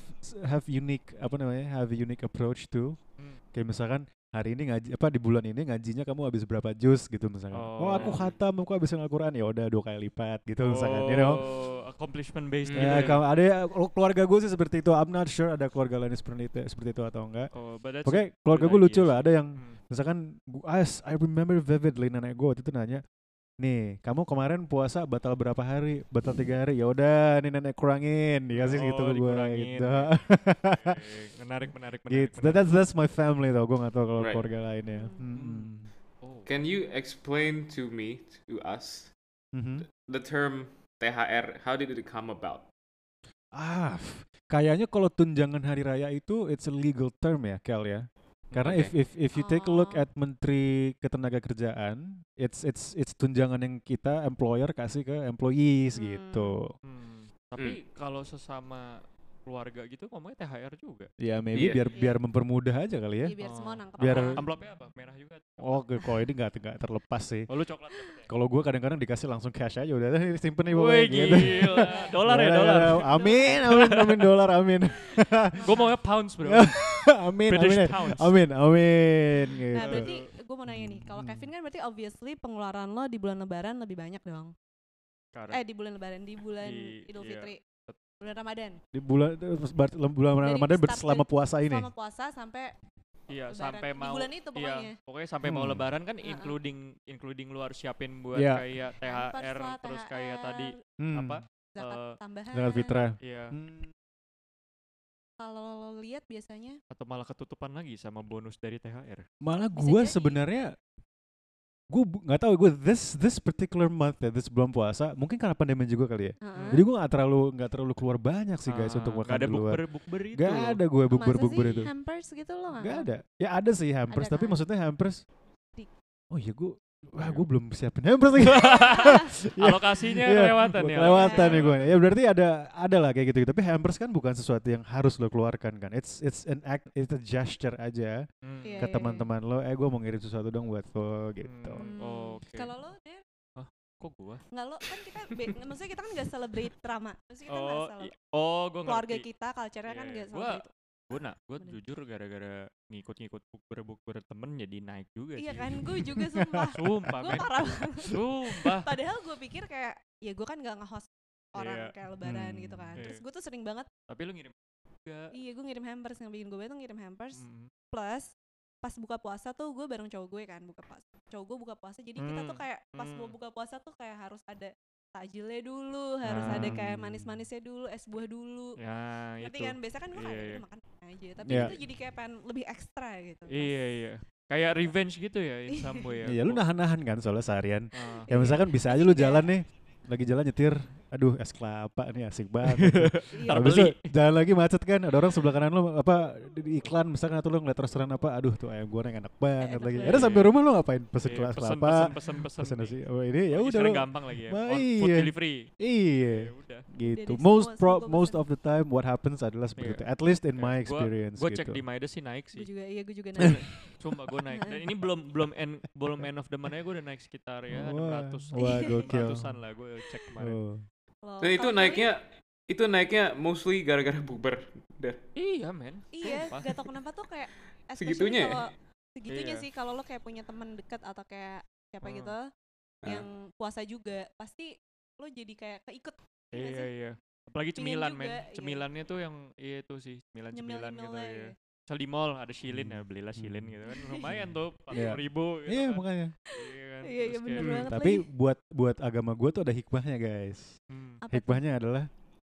have unique apa namanya have a unique approach too. Hmm. Kayak misalkan hari ini ngaji apa di bulan ini ngajinya kamu habis berapa jus gitu misalkan. Oh, aku Oh. khatam, aku habis Al-Qur'an ya udah dua kali lipat gitu misalkan, you know. Oh, accomplishment based Hmm. gitu Ya, ya. ada kalau keluarga gue sih seperti itu. I'm not sure ada keluarga lain seperti itu, seperti itu atau enggak. Oh, Oke, a keluarga gue lucu lah. Ada yang Hmm. misalkan as I remember vividly nenek gue waktu itu nanya, nih kamu kemarin puasa batal berapa hari? Batal tiga hari. Ya udah, nih nenek kurangin, dikasih gitu Oh, ke gue gitu. Menarik, menarik, menarik. gitu. menarik. That's that's my family tau. Gue gak tau kalau Right. keluarga lainnya. Hmm. Oh. Can you explain to me, to us, Mhm. the term THR? How did it come about? Ah, kayaknya kalau tunjangan hari raya itu it's a legal term ya, Kel ya. Karena Oke. if if if you take a look Oh. at Menteri Ketenagakerjaan, it's it's it's tunjangan yang kita employer kasih ke employees Hmm. gitu. Hmm. Tapi kalau sesama keluarga gitu ngomongnya THR juga. Ya maybe Iya. biar Iya. biar mempermudah aja kali ya. Iya, biar semua Oh. nangkep Biar- apa. Amplopnya apa? Merah juga. Oh, kalau ini nggak nggak terlepas sih. Oh, lu coklat ya? Kalau gue kadang-kadang dikasih langsung cash aja udah "Nih, simpen nih pokoknya gitu. gila. Dolar ya, dolar. ya, Amin, amin, amin dolar, amin. Gue maunya pounds, bro. amin, British amin, pounds. amin, amin, gitu. Nah berarti gue mau nanya nih, kalau. Kevin kan berarti obviously pengeluaran lo di bulan Lebaran lebih banyak dong. Karena Eh di bulan Lebaran, di bulan Di- Idul iya. Fitri, bulan Ramadan. di bulan bulan Dari Ramadan selama puasa ini. Selama puasa sampai iya Lebaran. sampai Di mau bulan itu pokoknya. Iya, pokoknya sampai mau Hmm. lebaran kan including including lu harus siapin buat Iya. kayak THR lah, terus kayak tadi Hmm. apa? zakat eh, tambahan. Zakat fitrah. Iya, Hmm. Kalau lo lihat biasanya atau malah ketutupan lagi sama bonus dari THR. Malah jadi. sebenarnya gue nggak tahu gue this this particular month ya this bulan puasa mungkin karena pandemi juga kali ya Heeh. jadi gue nggak terlalu nggak terlalu keluar banyak sih guys Ah, untuk nggak makan ada di luar bukber bukber itu. Gak loh. ada gue bukber Masa bukber sih itu hampers gitu lo nggak Gak ada ya ada sih hampers Ada tapi kan? maksudnya hampers oh iya gue wah Iya. gue belum siapin hampers lagi Iya. Alokasinya Iya, kelewatan ya. kelewatan Iya. ya gue ya berarti ada ada lah kayak gitu tapi hampers kan bukan sesuatu yang harus lo keluarkan kan it's it's an act it's a gesture aja Hmm. Iya, ke iya, teman-teman lo eh gue mau ngirim sesuatu dong buat lo gitu Hmm. Hmm. Oke. Kalau lo Der, Kok gua? nggak lo kan kita be- maksudnya kita kan nggak celebrate drama. Maksudnya kita nggak Oh, celebrate i- oh, gua keluarga ngerti. kita culture-nya kan Iya, nggak iya. Gua- celebrate. Gue nak, gue jujur gara-gara ngikut-ngikut bukber bukber temen jadi naik juga Iya sih. kan, gue juga sumpah. Sumpah, gue parah banget. Sumpah. Padahal gue pikir kayak, ya gue kan nggak nge-host orang Iya. kayak lebaran Hmm. gitu kan. Iya. Terus gue tuh sering banget, Tapi lu ngirim juga. iya gue ngirim hampers. Yang bikin gue tuh ngirim hampers. Hmm. Plus, pas buka puasa tuh gue bareng cowok gue kan buka puasa. Cowok gue buka puasa, jadi kita tuh Hmm. kayak pas mau Hmm. buka puasa tuh kayak harus ada takjilnya dulu, harus ada kayak Hmm. manis-manisnya dulu, es buah dulu. Ya, Ngerti itu. kan? Biasa kan gue Iya, kayak iya. udah makan aja, tapi Iya. itu jadi kayak pengen lebih ekstra gitu. Iya, iya. Kayak revenge gitu ya in some way ya. Iya lu nahan-nahan kan soalnya seharian Ah. Ya misalkan bisa aja lu jalan nih lagi jalan nyetir, aduh es kelapa nih asik banget. Iya. Habis beli. itu jalan lagi macet kan, ada orang sebelah kanan lu apa di, iklan misalkan atau lu ngeliat restoran apa, aduh tuh ayam goreng enak banget Enak lagi. Ada sampai rumah lu ngapain? Pesen Iya, kelas kelapa, pesen, pesen, pesen, nasi. Oh ini ya Lagi udah gampang lagi ya. On food iya. delivery. Iya. Ya udah. Gitu. Most pro, most of the time what happens adalah seperti Iya. itu. At least in my experience Gue gitu. cek di Midas sih naik Gue sih. juga, iya gue juga nanya. Sumpah gue naik. Dan ini belum belum end belum end of the month gue udah naik sekitar ya Wah, 600 wah, gokil. 600-an lah gue cek kemarin. Oh. Loh, Dan itu kalau naiknya itu naiknya mostly gara-gara bukber. Dah. Iya men. Iya, gak tau kenapa tuh kayak Segitunya ya? kalau segitunya Iya. sih kalau lo kayak punya teman dekat atau kayak siapa Hmm. gitu yang puasa juga pasti lo jadi kayak keikut Iya Iya sih? iya. Apalagi cemilan juga, men. iya. Cemilannya tuh yang iya itu sih cemilan cemilan gitu ya. gitu. Misal di mall ada shilin ya Hmm. belilah shilin Hmm. gitu kan lumayan tuh empat Iya. ribu gitu Iya kan. makanya. Iya kan. Iya, iya, bener kayak, banget. Tapi lagi. buat buat agama gue tuh ada hikmahnya guys. hmm? Hikmahnya adalah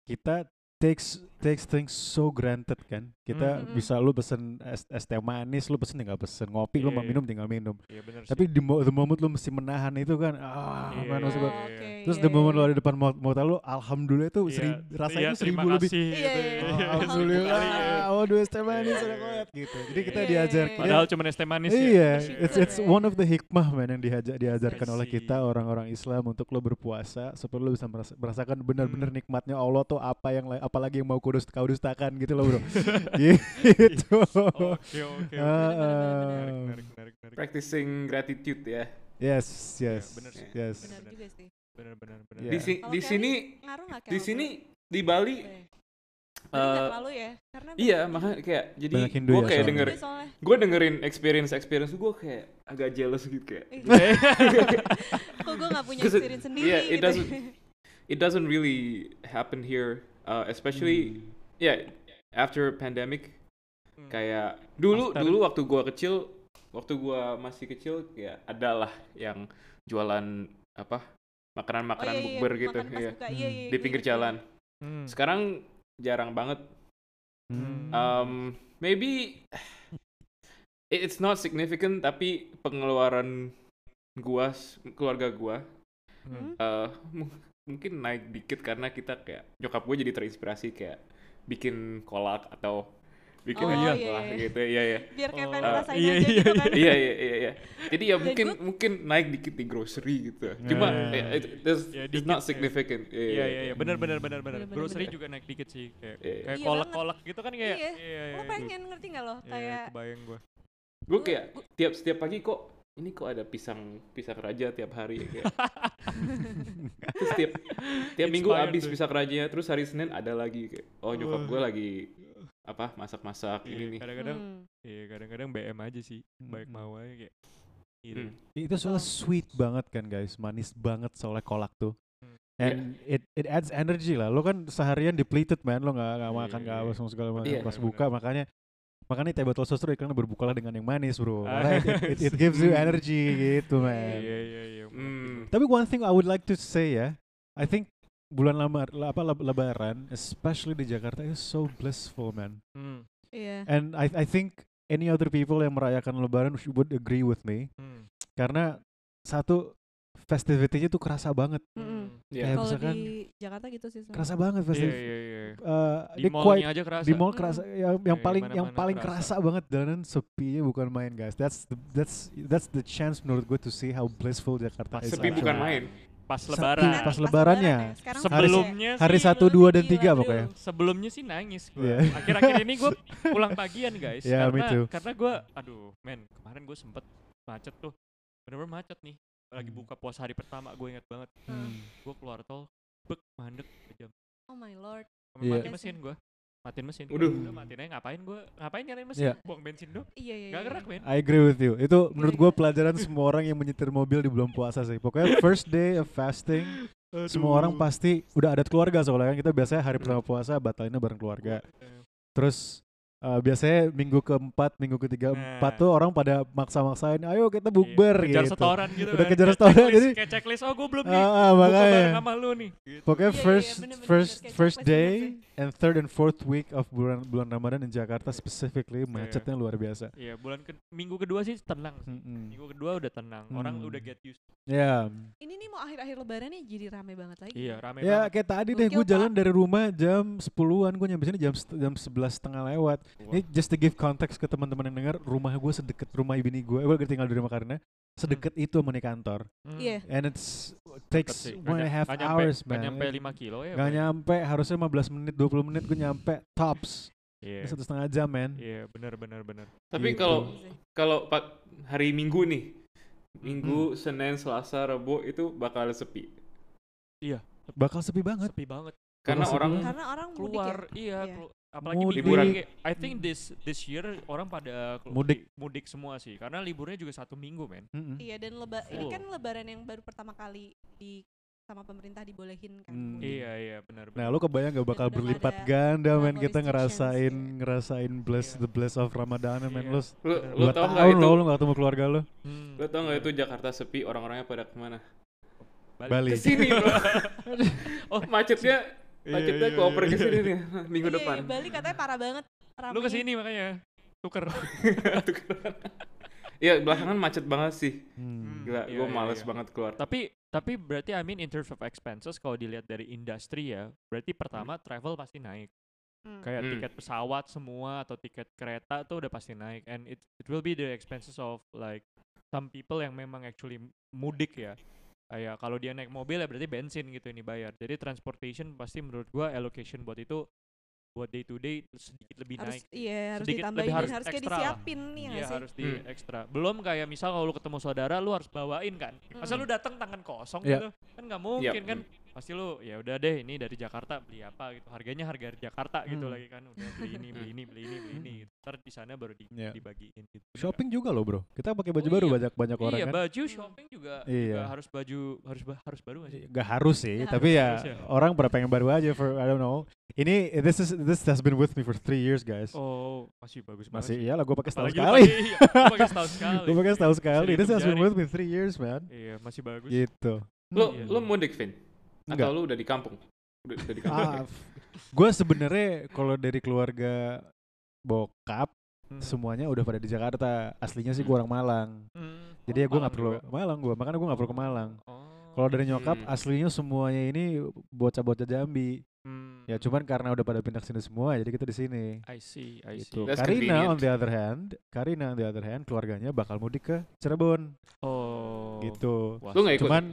kita takes takes things so granted kan. Kita Hmm. bisa lu pesen es, es teh manis, lu pesen tinggal pesen ngopi, lu mau Iya. minum tinggal minum. Iya bener Tapi sih. di mo- the moment lu mesti menahan itu kan, ah, Iya, man, iya, iya. oke, Terus iya, the moment iya. lu ada di depan mau mau lu, alhamdulillah Iya, seri- rasanya iya, tuh seribu lebih. kasih Iya, gitu. iya, Oh, iya. alhamdulillah, Iya. oh dua es teh manis Iya, iya. banget gitu. Jadi kita Iya, diajar, iya, Padahal cuma es teh manis ya. Iya, Bersyukur it's it's ya. one of the hikmah man yang dihajar diajarkan oleh kita orang-orang Islam untuk lo berpuasa supaya lo bisa meras- merasakan benar-benar Hmm. nikmatnya Allah tuh apa yang la- apalagi yang mau kau dus- kau dustakan gitu loh bro. gitu. Oke oke. Ah, Bener, bener, bener. Practicing gratitude ya. Yes, Iya, yes, bener sih. yes. Benar juga sih. Benar benar benar. Iya. Di, si- di sini di sini di Bali nggak Eh, terlalu ya karena iya makanya kayak jadi gue ya kayak soalnya. denger gue dengerin experience experience gue kayak agak jealous gitu kayak Eh, kok gue gak punya experience sendiri yeah, it gitu. doesn't it doesn't really happen here uh, especially Hmm. yeah after pandemic Hmm. kayak dulu After- dulu waktu gua kecil waktu gua masih kecil kayak ada lah yang jualan apa makanan-makanan Oh, iya, iya, bukber gitu makan iya, buka. Iya, Hmm. iya, di gue pinggir inget, jalan Hmm. sekarang jarang banget Hmm. um, maybe it- it's not significant tapi pengeluaran gua keluarga gua Hmm. mu- mungkin naik dikit karena kita kayak nyokap gue jadi terinspirasi kayak bikin kolak atau bikin Oh, iya, lah iya. gitu iya iya Biar kayak Oh, pengen uh, ngerasain iya, aja iya, gitu kan. iya iya iya iya jadi ya mungkin gua- mungkin naik dikit di grocery gitu cuma Yeah. eh, it, it's, Ya, it's not ya. significant Iya iya iya benar benar benar benar. Bener, bener, Grocery bener. juga naik dikit sih kayak Iya, iya. kayak Iya kolak-kolak gitu kan kayak Iya. iya Lo iya. pengen ngerti gak lo? Iya, Kayak kebayang gua. gue kayak tiap setiap pagi kok ini kok ada pisang pisang raja tiap hari kayak terus tiap tiap minggu habis pisang rajanya terus hari senin ada lagi kayak oh nyokap gue lagi apa masak-masak Iya, ini nih kadang-kadang Hmm. iya kadang-kadang BM aja sih. Baik Hmm. mau aja kayak gitu. Hmm. itu soalnya sweet banget kan guys manis banget soalnya kolak tuh Hmm. and it it adds energy lah lo kan seharian depleted man lo nggak nggak Iya, makan nggak iya, apa semua segala macam Iya, pas buka makanya makanya teh botol susu iklan berbukalah dengan yang manis bro Ah. It, it, it gives you energy gitu Iya, man Iya iya iya. Hmm. tapi one thing I would like to say ya I think bulan lama la- apa leb- lebaran especially di Jakarta is so blissful man Hmm. Iya. and I I think any other people yang merayakan lebaran would agree with me Hmm. karena satu festivity-nya tuh kerasa banget Mm-mm. Iya. Kayak Kalau misalkan di Jakarta gitu sih. kerasa banget Iya festiv iya iya. eh, Di dia mallnya quite- aja kerasa. di mall Mm. kerasa yang, yang Iya, paling yang mana-mana paling kerasa. kerasa banget dan sepinya bukan main guys that's the, that's that's the chance menurut gue to see how blissful Jakarta Pas is sepi actually. bukan main Pas Sepi, lebaran. pas Pas lebarannya. ya. Sekarang Sebelumnya hari sih, satu lebih dua dan gila, tiga bro. pokoknya sebelumnya sih nangis gue. Iya. Akhir-akhir ini gue pulang pagian guys. Yeah, me karena too. karena gue, aduh, men, kemarin gue sempet macet tuh, bener-bener macet nih. Lagi Hmm. buka puasa hari pertama gue inget banget. Hmm. Gue keluar tol, bek mandek sejam. Oh my lord. Iya. Mati mesin gue, matiin mesin. Udah matiin aja ngapain gue? Ngapain nyalain mesin? Iya. Buang bensin dong. Iya iya. Gak iya. gerak men. I agree with you itu menurut gue pelajaran semua orang yang menyetir mobil di bulan puasa sih pokoknya first day of fasting semua orang pasti udah ada keluarga soalnya kan kita biasanya hari pertama puasa batalinnya bareng keluarga terus uh, biasanya minggu keempat, minggu ketiga, Nah. empat tuh orang pada maksa-maksain, ayo kita bukber Iya, kejar gitu. setoran gitu Udah kan. kejar setoran, checklist- jadi- kayak checklist oh gue belum nih ah, buka makanya. bareng sama lu nih gitu. Pokoknya Iya, iya, first iya, bener-bener first kayak first checklist day and third and fourth week of bulan bulan Ramadan di Jakarta specifically Iya. macetnya luar biasa. Iya bulan ke minggu kedua sih tenang sih. Mm-mm. Minggu kedua udah tenang. Orang Hmm. udah get used. Ya, Ini nih mau akhir-akhir lebaran nih jadi rame banget lagi. Iya rame ya banget. kayak tadi deh gue jalan dari rumah jam 10-an, gue nyampe sini jam jam 11 setengah lewat. Ini just to give context ke teman-teman yang dengar, rumah gue sedekat rumah bini gue, gue tinggal di rumah karena sedekat itu sama di kantor. Hmm. Iya. And it's takes one and a half nggak hours nyampe, man. nyampe 5 kilo ya. Gak Bang? nyampe, harusnya 15 menit, 20 menit gue nyampe tops. Iya. Ini Satu setengah jam man. Iya benar benar benar. Tapi Gitu. kalau Iya sih. kalau pak hari Minggu nih, Minggu, Senin, Selasa, Rabu itu bakal sepi. Bakal sepi banget. Sepi banget. Karena sepi orang banget. Karena orang mudik Keluar ya. iya. Iya. kelu- apalagi Mudik. Liburan. I think this this year orang pada Mudik. mudik semua sih. Karena liburnya juga satu minggu men. Mm-mm. Iya dan leba ini kan lebaran yang baru pertama kali di sama pemerintah dibolehin kan. Hmm. mudik. Iya iya benar Nah lu kebayang gak bakal nggak berlipat ganda men kita ngerasain iya. ngerasain bless Iya. the bless of Ramadan men Iya. lu lu tau tahun itu lo lu gak ketemu keluarga lu Hmm. lu tau nggak itu Jakarta sepi orang-orangnya pada ke mana? Bali. Ke sini bro. oh macetnya Iya, macetnya iya, kooper iya. ke sini nih minggu Iya, depan. Iya, Bali katanya parah banget. Lu ramenya. ke sini makanya tuker. Iya belakangan macet banget sih. Hmm. Gila, Iya, gue iya, males iya. banget keluar. tapi tapi berarti I mean in terms of expenses kalau dilihat dari industri ya, berarti pertama travel pasti naik. Hmm. Kayak Hmm. tiket pesawat semua atau tiket kereta tuh udah pasti naik and it it will be the expenses of like some people yang memang actually mudik ya. Kayak kalau dia naik mobil ya berarti bensin gitu ini bayar. Jadi transportation pasti menurut gua allocation buat itu buat day to day sedikit lebih harus naik. iya harus Sedikit ditambahin lebih harus harus kayak ekstra lah. disiapin nih Iya nggak sih? harus di Hmm. ekstra. Belum kayak misal kalau lu ketemu saudara lu harus bawain kan. Masa Mm. lu datang tangan kosong Iya. gitu? Kan nggak mungkin kan. Pasti lu ya udah deh ini dari Jakarta beli apa gitu harganya harga Jakarta gitu Hmm. lagi kan udah beli ini beli ini beli ini beli ini gitu. ntar di sana baru di, Iya. dibagiin gitu Shopping juga loh bro. Kita pakai baju Oh baru iya. banyak banyak orang iya kan. baju shopping juga, Iya. juga harus baju harus ba- harus baru gak sih Gak harus sih, Nggak tapi harus, ya harus ya. orang pada pengen baru aja for I don't know. Ini this is this has been with me for three years guys. oh masih bagus Masih banget iyalah gue pakai setahun sekali. pakai- iya, lu pakai setahun sekali gue pakai setahun sekali. This has been with me three years man. iya masih bagus Gitu. Lo Iya. lo mudik Vin? Atau Enggak. lu udah di kampung? Udah, udah di kampung. Ah, gue sebenarnya kalau dari keluarga bokap Hmm. semuanya udah pada di Jakarta. Aslinya sih gue orang Malang. Hmm. Jadi ya gue Malang nggak perlu juga. Malang gue, makanya gue nggak perlu ke Malang. Oh, Kalau dari nyokap Hmm. aslinya semuanya ini bocah-bocah Jambi. hmm. Ya cuman karena udah pada pindah sini semua, jadi kita di sini. I see I Gitu. see That's Karina on convenient. the other hand, Karina on the other hand, keluarganya bakal mudik ke Cirebon, oh gitu. Wah, Lu ikut? Cuman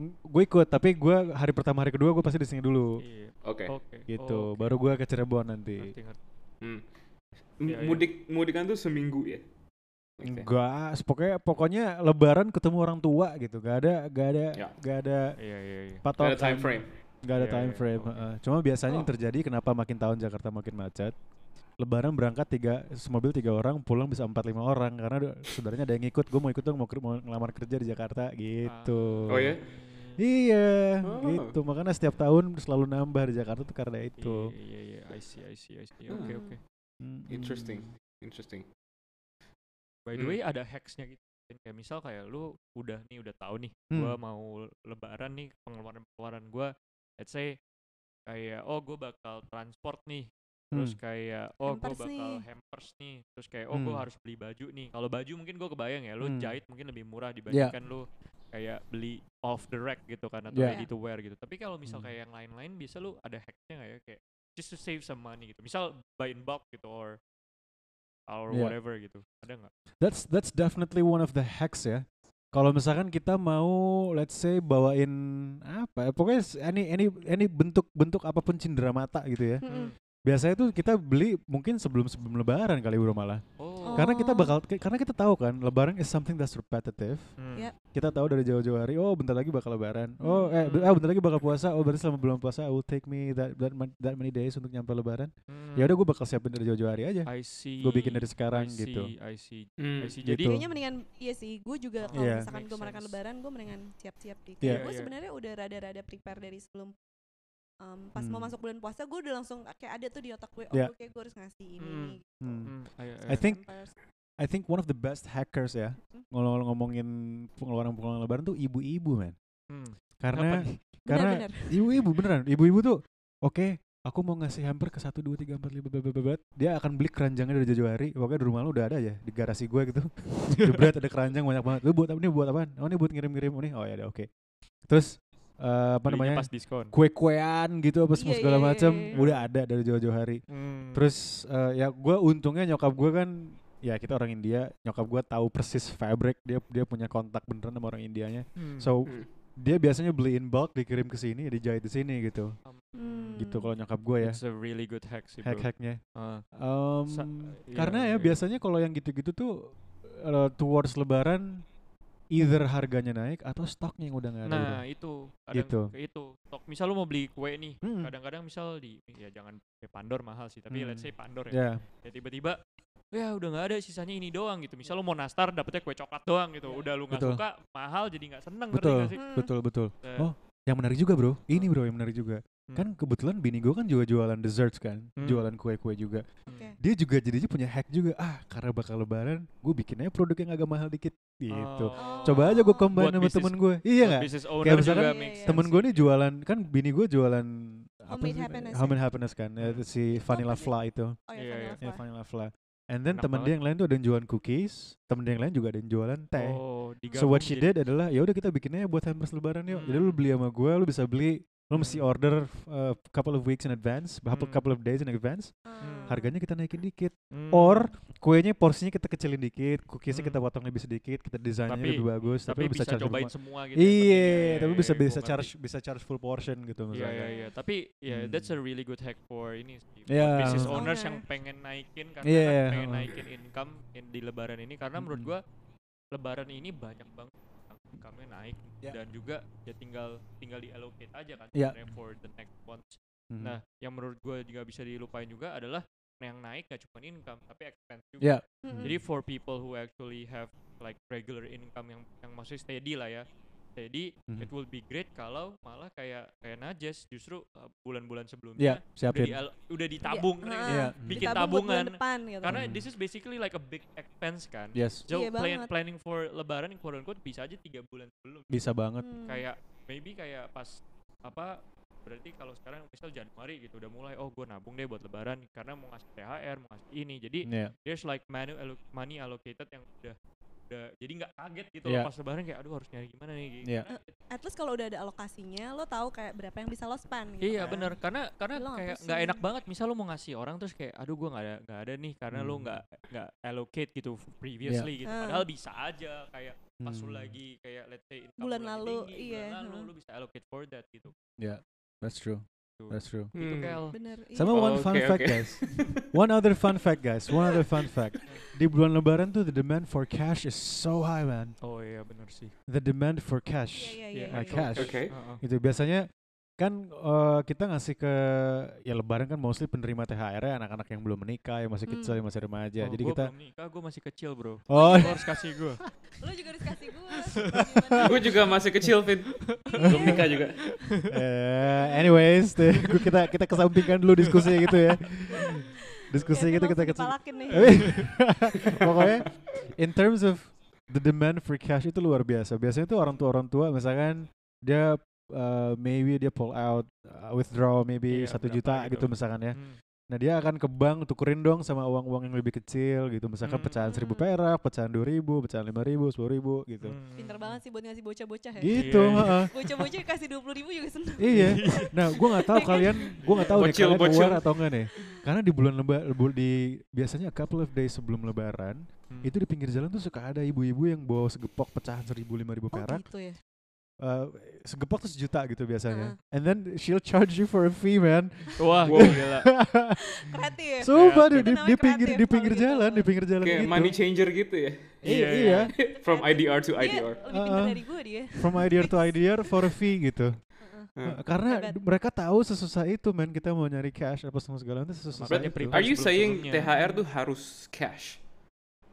gue ikut, tapi gue hari pertama hari kedua gue pasti di sini dulu, iya. Oke. oke gitu. oke. Baru gue ke Cirebon nanti. Ngerti, ngerti. Hmm. Iya, iya. Mudik mudikan tuh seminggu ya? Enggak, pokoknya pokoknya Lebaran ketemu orang tua gitu. Gak ada, gak ada, Ya. gak ada iya iya iya patokan. Ada time frame. Gak ada Iya, time frame. oke. heeh. Cuma biasanya yang Oh. terjadi kenapa makin tahun Jakarta makin macet. Lebaran berangkat tiga semobil tiga orang, pulang bisa empat lima orang karena saudaranya ada yang ikut. Gue mau ikut dong mau, mau ngelamar kerja di Jakarta gitu. Ah, Oh ya? Iya, Oh. gitu. Makanya setiap tahun selalu nambah di Jakarta tuh karena itu. Iya iya iya I see I see I see. Oke Hmm. oke. Mm. Interesting. Interesting. By the Hmm. way ada hacksnya gitu. Kayak misal kayak lu udah nih udah tahu nih Hmm. gua mau lebaran nih pengeluaran pengeluaran gua let's say kayak oh gue bakal transport nih terus Hmm. kayak oh gue bakal nih. hampers nih terus kayak oh gue Hmm. harus beli baju nih kalau baju mungkin gue kebayang ya lu Hmm. jahit mungkin lebih murah dibandingkan lu kayak beli off the rack gitu kan atau Yeah. ready to wear gitu tapi kalau misal Hmm. kayak yang lain-lain bisa lu ada hacknya nggak ya kayak just to save some money gitu misal buy in bulk gitu or or Yeah. whatever gitu ada nggak That's that's definitely one of the hacks ya. Kalau misalkan kita mau let's say bawain apa ya, pokoknya any any any bentuk-bentuk apa pun cindera mata gitu ya. Mm-mm. Biasanya tuh kita beli mungkin sebelum sebelum lebaran kali bro malah. oh Karena kita bakal karena kita tahu kan lebaran is something that's repetitive. Hmm. Ya. Kita tahu dari jauh-jauh hari, oh bentar lagi bakal lebaran. Oh eh Hmm. ah, bentar lagi bakal puasa. Oh berarti selama bulan puasa I will take me that that, that many days untuk nyampe lebaran. Hmm. Ya udah gue bakal siapin dari jauh-jauh hari aja. I see Gue bikin dari sekarang I gitu. see, I see Hmm. I see Gitu. jadi Kayaknya mendingan iya sih, gue juga kalau Iya. misalkan gue merayakan lebaran, gue mendingan siap-siap di. Iya. Gue Iya. sebenarnya udah rada-rada prepare dari sebelum um, pas mau Hmm. masuk bulan puasa, gue udah langsung kayak ada tuh di otak gue, oh Iya. gue kayak gue harus ngasih ini. Hmm. nih, Hmm. Hmm, I- I think. I think one of the best hackers ya Hmm. ngomong ngomongin pengeluaran pengeluaran lebaran tuh ibu-ibu man. hmm. Karena Kenapa nih? karena ibu-ibu beneran ibu-ibu tuh oke aku mau ngasih hamper ke satu dua tiga empat lima bla bla bla bla. dia akan beli keranjangnya dari jauh hari pokoknya di rumah lu udah ada ya di garasi gue gitu jebret ada keranjang banyak banget lu buat apa ini buat apaan oh ini buat ngirim-ngirim oh ini oh ya udah oke terus eh, apa namanya pas diskon kue-kuean gitu apa semua Iya, segala iya, iya, macam iya. udah ada dari jauh-jauh hari Hmm. Terus eh, ya gue untungnya nyokap gue kan ya kita orang India, nyokap gue tahu persis fabric dia dia punya kontak beneran sama orang Indianya. Hmm. So Hmm. dia biasanya beli in bulk dikirim ke sini, dijahit di sini gitu. Hmm. Gitu kalau nyokap gue ya It's a really good hack sih bro hack-hacknya. Ah, Em, Sa- karena iya, ya iya. biasanya kalau yang gitu-gitu tuh eh, towards lebaran either harganya naik atau stoknya yang udah nggak ada. Nah udah. itu kadang Gitu. itu Tok, misal lu mau beli kue nih Hmm. kadang-kadang misal di ya jangan ya Pandor mahal sih tapi Hmm. let's say Pandor ya Ya, ya tiba-tiba ya udah nggak ada sisanya ini doang gitu misal lu mau nastar dapetnya kue coklat doang gitu udah lu nggak suka mahal jadi nggak seneng ngerti betul, nggak sih Hmm. betul, betul. Eh, Oh, yang menarik juga bro, ini bro yang menarik juga. Hmm. Kan kebetulan bini gue kan juga jualan desserts kan, Hmm. jualan kue-kue juga. hmm. Oke. dia juga jadinya punya hack juga ah karena bakal lebaran gue bikin aja produk yang agak mahal dikit gitu Oh. coba aja gue Oh. combine Buat sama bisnis- temen gue iya nggak business Kayak misalkan juga Iya, iya. temen gue nih jualan kan bini gue jualan apa Homemade sih happiness ya? Homemade happiness kan ya, Hmm. si vanilla sih? fla itu Oh Iya, ya, iya. ya vanilla fla. vanilla fla and then temen dia yang lain tuh ada yang jualan cookies temen dia yang lain juga ada yang jualan teh oh, so what she did adalah ya udah kita bikinnya buat hampers lebaran yuk jadi lu Hmm. beli sama gue lu bisa beli lu mesti Hmm. order uh, couple of weeks in advance couple Hmm. couple of days in advance Ah. harganya kita naikin dikit Hmm. Or kuenya porsinya kita kecilin dikit, cookiesnya kita Hmm. potong lebih sedikit, kita desainnya Tapi- lebih bagus, tapi, tapi bisa, bisa charge cobain semua gitu ya. Iya, Iya, tapi iya, bisa iya, bisa gua charge bisa charge full portion gitu Iya misalnya. iya iya, tapi ya Hmm. that's a really good hack for ini sih. Iya. business Owner. owners yang pengen naikin karena Iya, kan iya, pengen naikin income in- di lebaran ini karena menurut Mm-mm. gua lebaran ini banyak banget income-nya naik Ya. dan juga ya tinggal tinggal di allocate aja kan Ya. sebenarnya for the next months. Mhm. Nah, yang menurut gue juga bisa dilupain juga adalah yang naik gak cuma income tapi expense juga. Ya. Mm-mm. Jadi for people who actually have like regular income yang yang maksudnya steady lah ya. Steady, Mhm. it will be great kalau malah kayak kayak Najes justru uh, bulan-bulan sebelumnya Ya, udah, siapin. di- udah ditabung Iya, nih. heeh. Iya. bikin Ditabung tabungan. depan gitu. Karena Hmm. this is basically like a big expense kan. Yes, So Iya plan- banget. planning for lebaran quote unquote bisa aja tiga bulan sebelum. bisa banget. Hmm. Kayak maybe kayak pas apa berarti kalau sekarang misal Januari gitu udah mulai oh gue nabung deh buat lebaran karena mau ngasih THR mau ngasih ini jadi Ya. there's like allo- money allocated yang udah udah jadi nggak kaget gitu Iya. loh pas lebaran kayak aduh harus nyari gimana nih gitu. Iya. At least kalau udah ada alokasinya, lo tahu kayak berapa yang bisa lo spend. Gitu Iya kan. bener karena karena Lo kayak nggak enak banget misal lo mau ngasih orang terus kayak aduh gua nggak ada nggak ada nih karena lo Hmm. nggak nggak allocate gitu previously gitu Ah. padahal bisa aja kayak pas lo Hmm. lagi kayak let's say Bulan lo lalu, tinggi, iya, bulan lalu heeh. lo bisa allocate for that gitu That's true. That's true. itu Hmm. Kel Bener. iya. Sama one Oh, fun oke, fact, oke. guys. One other fun fact, guys. One other fun fact. Di bulan Lebaran tuh the demand for cash is so high, man. oh iya bener sih The demand for cash. iya, Iya, iya. Uh, iya. cash. Oke. Heeh. Itu biasanya kan eh, kita ngasih ke ya Lebaran kan mostly penerima THR ya anak-anak yang belum menikah, yang masih Hmm. kecil, yang masih remaja. Oh, Jadi gua kita belum nikah gue masih kecil bro Oh, Lo harus kasih gue Lo juga harus kasih gue. Gue juga masih kecil, Fit. Belum nikah juga. eh, anyways, deh, gua- kita kita kesampingkan dulu diskusi gitu ya. Diskusi gitu kita. Tapi pokoknya in terms of the demand for cash itu luar biasa. Biasanya tuh orang tua orang tua misalkan dia uh, maybe dia pull out uh, withdraw maybe Iya, satu berapa juta gitu. gitu misalkan ya. Hmm. Nah dia akan ke bank tukerin dong sama uang-uang yang lebih kecil gitu. Misalkan Hmm. pecahan seribu Hmm. perak, pecahan dua ribu, pecahan lima ribu, sepuluh ribu gitu. Hmm. Pinter banget sih buat ngasih bocah-bocah ya. Gitu. Iya, iya. heeh. Bocah-bocah kasih dua puluh ribu juga seneng. Iya. Nah, gua nggak tahu kalian, gua nggak tahu nih Bocil, kalian bocil. aware atau enggak nih. Karena di bulan lebar, di biasanya a couple of days sebelum lebaran, Hmm. itu di pinggir jalan tuh suka ada ibu-ibu yang bawa segepok pecahan seribu lima ribu Oh perak. gitu ya. Uh, segepok tuh sejuta gitu biasanya. Heeh. And then she'll charge you for a fee, man. wah Wow. gila Kreatif. Sumpah Kreatif. di, di, di pinggir di pinggir gitu. jalan, di pinggir jalan Kayak gitu. money changer gitu ya. Iya, Iya, iya. From IDR to Dia IDR. lebih pinter Heeh. dari gue dia. From IDR to IDR for a fee gitu. Uh, Karena mereka tahu sesusah itu, man. Kita mau nyari cash apa semua segala itu sesusah Berarti itu. Are you saying. THR tuh harus cash?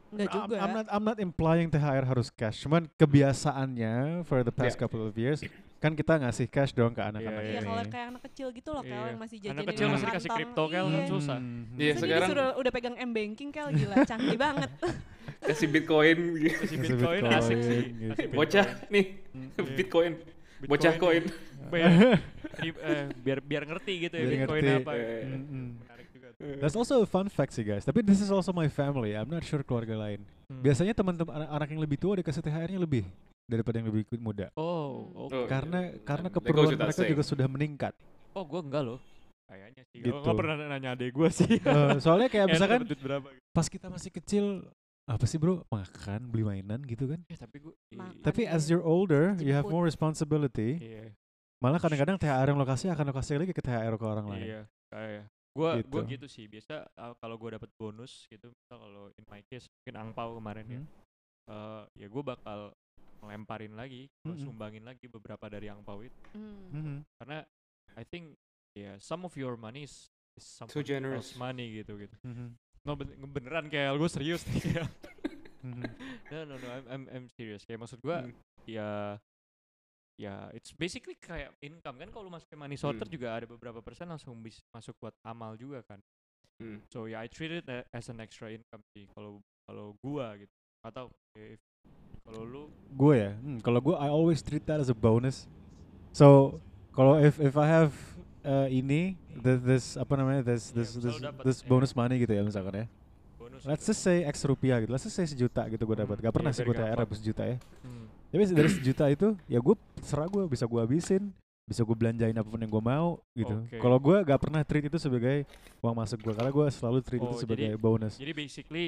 Enggak juga. I'm not I'm not implying THR harus cash, cuman kebiasaannya for the past Yeah. couple of years kan kita ngasih cash dong ke anak-anak Iya, Iya ini. kalau kayak anak kecil gitu loh Iya. yang masih Anak jajanin kecil masih dikasih kripto, Kel, Iya. kan susah. Hmm. Iya, Terus dia sekarang- disuruh udah pegang M banking Kel gila, canggih banget. Kasih Bitcoin. Kasih Bitcoin Bitcoin, asik sih gitu. Bocah Bitcoin. nih, Hmm. Bitcoin. Bocah koin. biar, eh, biar biar ngerti gitu ya Biar Bitcoin ngerti. apa That's also a fun fact sih guys. Tapi this is also my family. I'm not sure keluarga lain. Hmm. Biasanya teman-teman anak, anak yang lebih tua dikasih THR-nya lebih daripada yang lebih muda. oh Hmm. oke Oh, Karena karena That goes keperluan mereka juga sudah meningkat. oh gue enggak loh kayaknya sih Gitu. gue pernah nanya adek gue sih Eh, soalnya kayak misalkan gitu. pas kita masih kecil apa sih bro makan beli mainan gitu kan eh tapi gue Makan. tapi Iya. as you're older you have more responsibility iya malah kadang-kadang THR yang lo kasih akan lo kasih lagi ke THR ke orang lain iya kayak gue Gitu. gue gitu sih biasa uh, kalau gue dapet bonus gitu misal kalau in my case mungkin angpau kemarin ya Hmm. eh, ya gue bakal ngelemparin lagi gua Mm-mm. sumbangin lagi beberapa dari angpau itu Hmm. Mhm. karena I think ya some of your money is, is So someone generous. money gitu gitu Mhm. no ben- beneran kayak gue serius nih kayak Mhm. no no no I'm I'm, I'm serious kayak maksud gue Hmm. ya ya it's basically kayak income. Kan kalau masuk ke money sorter Hmm. juga ada beberapa persen langsung bis masuk buat amal juga kan. Hmm. so ya I treat it as an extra income sih kalau kalau gua gitu. Atau if kalau lu? Gue ya? Hmm, kalau gue I always treat that as a bonus. So kalau if if I have uh, ini this, this apa namanya this Iya, this misal this, this ya. bonus money gitu ya misalkan ya. Bonus let's just say X rupiah gitu. Let's just say sejuta gitu gue dapat. Hmm, gak pernah iya, sih gue THR habis sejuta ya. Hmm. Tapi dari sejuta itu ya gue serah gue bisa gue habisin bisa gue belanjain apa pun yang gue mau gitu Oke. kalau gue gak pernah treat itu sebagai uang masuk gue karena gue selalu treat itu Oh, sebagai jadi- bonus jadi basically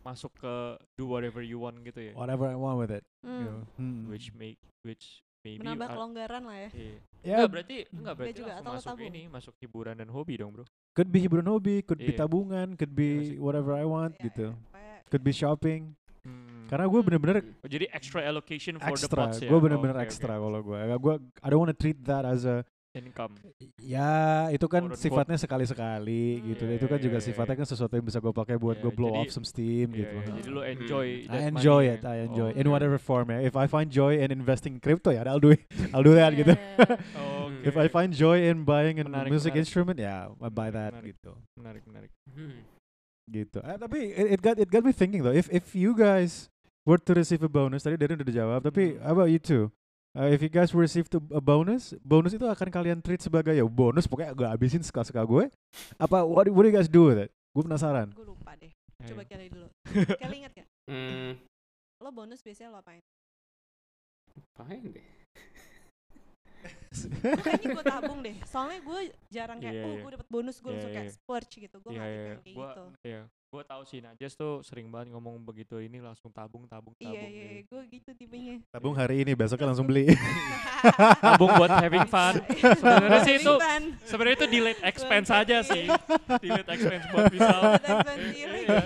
masuk ke do whatever you want gitu ya whatever I want with it Hmm. gitu. Hmm. which make which maybe Menambah kelonggaran lah ya. iya. ya Enggak berarti enggak berarti juga, atau lo masuk tabung? ini masuk hiburan dan hobi dong bro could be hiburan hobi could be Iya. tabungan could Iya be whatever I want Ya, gitu ya, kayak could be shopping hmm. Karena gue bener-bener Oh, jadi extra allocation for the ekstra. pots ya. Gue Oh, bener-bener oke, oke. ekstra kalau gue. Gue I don't wanna treat that as a Income. ya itu kan unquote. sifatnya sekali-sekali Hmm. gitu. Iya, itu kan iya, juga iya, sifatnya iya. kan sesuatu yang bisa gue pakai buat Iya, gue blow jadi- off some steam Iya, gitu. iya, Jadi Hmm. lo enjoy I that enjoy money it, ya. I enjoy Oh, in whatever form ya. If I find joy in investing in crypto ya, I'll do it. I'll do that gitu. Yeah. Oh, If If I find joy in buying a Menarik, music menarik. instrument, ya I buy that Menarik. gitu. menarik menarik. Hmm. Gitu. Eh, tapi it, it got it got me thinking though. If if you guys were to receive a bonus, tadi Darren udah dijawab. Tapi Hmm. how about you two? Uh, if you guys received a, a bonus, bonus itu akan kalian treat sebagai ya bonus pokoknya gue habisin suka-suka gue. Apa what, what do you guys do with it? Gue penasaran. Gue lupa deh. Coba. Kelly dulu. Kelly inget gak? Hmm. Lo bonus biasanya lo apain? Apain deh? Gue kayaknya gue tabung deh. Soalnya gue jarang kayak, Iya, oh iya. gue dapet bonus, gue Iya, langsung kayak iya. splurge gitu. Gue Iya gak iya. tipe yang kayak Gua gitu. iya. Gua tahu sih Najas tuh sering banget ngomong begitu ini langsung tabung tabung tabung. Iya, iya, gitu. gue gitu tipenya. Tabung hari ini, besoknya langsung beli. Tabung buat having fun. Sebenarnya sih itu sebenarnya itu delete expense aja sih. delete expense buat misal. Iya. Iya.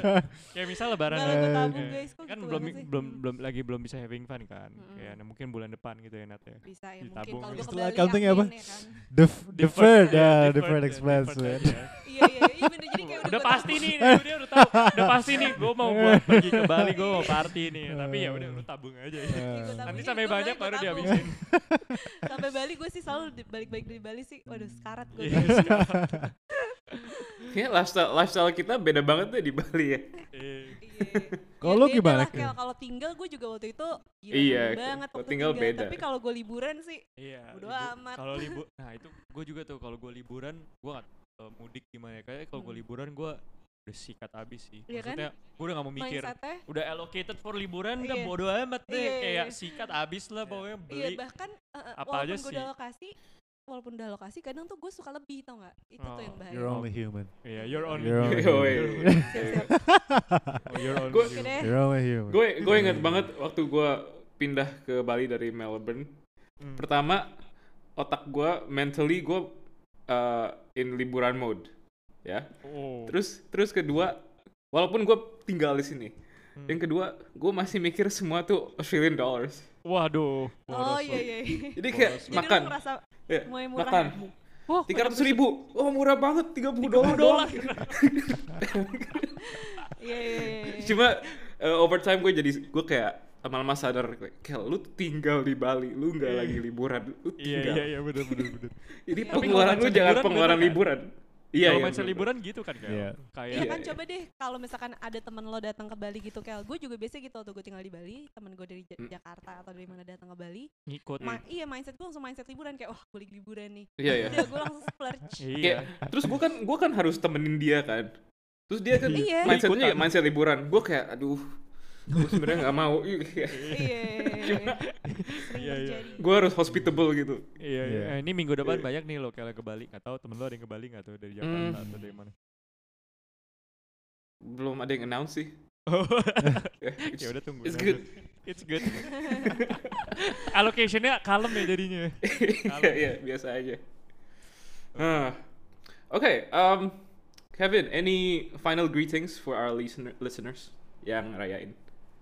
Kayak misal lebaran ya. gue tabung Iya. guys, kok kan gitu belum sih? belum belum lagi belum bisa having fun kan. Nah, mungkin bulan depan gitu ya Nat ya. Bisa ya mungkin Ditabung. kalau gue Istilah kembali accounting yakin apa? ya kan. Deferred, ya, ya, deferred deferred ya, expense. Iya, iya, iya bener. Jadi kayak udah pasti nih, dia udah tahu, udah pasti nih, gue mau buat pergi ke Bali, gue mau party nih, tapi ya udah lu tabung aja. ya. Tabung. Nanti sampai banyak baru dihabisin. Sampai Bali gue sih selalu balik-balik dari Bali sih. Waduh, sekarat gue. Iya, Kayaknya lifestyle, lifestyle kita beda banget deh di Bali ya. Iya. Kalau lu gimana? Kalau tinggal gue juga waktu itu gila Iya, banget waktu tinggal beda. Tapi kalau gue liburan sih Iya. Libu- amat. Kalau libur, nah itu gue juga tuh kalau gue liburan, gue nggak eh, mudik gimana ya. Kayak. Liburan gue udah sikat abis sih. Iya kan? Gue udah gak mau mikir. mindsetnya Udah allocated for liburan, udah Iya. bodo amat deh. Iya, iya, Kayak iya. sikat abis lah pokoknya Iya beli. bahkan eh, eh, apa walaupun aja gue sih. udah lokasi Walaupun udah lokasi kadang tuh gue suka lebih tau gak Itu tuh yang Oh, bahaya You're only human. Iya, you're on. You're only Oh, human. iya. Siap-siap. Oh, you're on. Gua- deh You're only human. Gue gue inget banget waktu gue pindah ke Bali dari Melbourne. Hmm. Pertama otak gue mentally gue uh, in liburan mode, ya. Oh. Terus terus kedua, walaupun gue tinggal di sini, Hmm. yang kedua gue masih mikir semua tuh Australian dollars. Waduh. Oh iya iya iya Jadi kayak. Jadi makan, lu ngerasa ya, mulai murah makan. Tiga ratus ribu, oh murah banget, tiga puluh dolar. dolar. Iya iya iya iya. Cuma uh, over time gue jadi gue kayak lama-lama sadar kayak lu tuh tinggal di Bali, lu nggak lagi liburan, lu Iya tinggal. iya iya benar benar benar. Jadi pengeluaran lu jangan pengeluaran kan? liburan. Iya, Kalau iya. mindset liburan gitu kan kayak. Iya. Kayak Iya Iya, kan iya. coba deh kalau misalkan ada teman lo datang ke Bali gitu Kel Gue juga biasa gitu waktu gue tinggal di Bali Temen gue dari Ja- Hmm. Jakarta atau dari mana datang ke Bali ngikut. ma- Iya mindset gue langsung mindset liburan Kayak wah gue liburan nih Iya, iya. Udah gue langsung splurge Iya. Kayak, terus gue kan gue kan harus temenin dia kan. Terus dia kan Iya. mindsetnya ya mindset liburan. Gue kayak aduh, gue sebenarnya nggak mau. Iya Sering Iya, iya. terjadi gue harus hospitable gitu. Iya, iya. Iya. Eh, ini minggu depan Iya. banyak nih lo kayak ke Bali. Nggak tahu temen lo ada yang ke Bali nggak tuh dari Jakarta Hmm. atau dari mana? Belum ada yang announce sih. Oh. Ya, udah tunggu. It's good. It's good. Allocationnya kalem ya jadinya. Iya, iya, biasa aja. Ah. Oke, um, Kevin, any final greetings for our listener listeners yang rayain?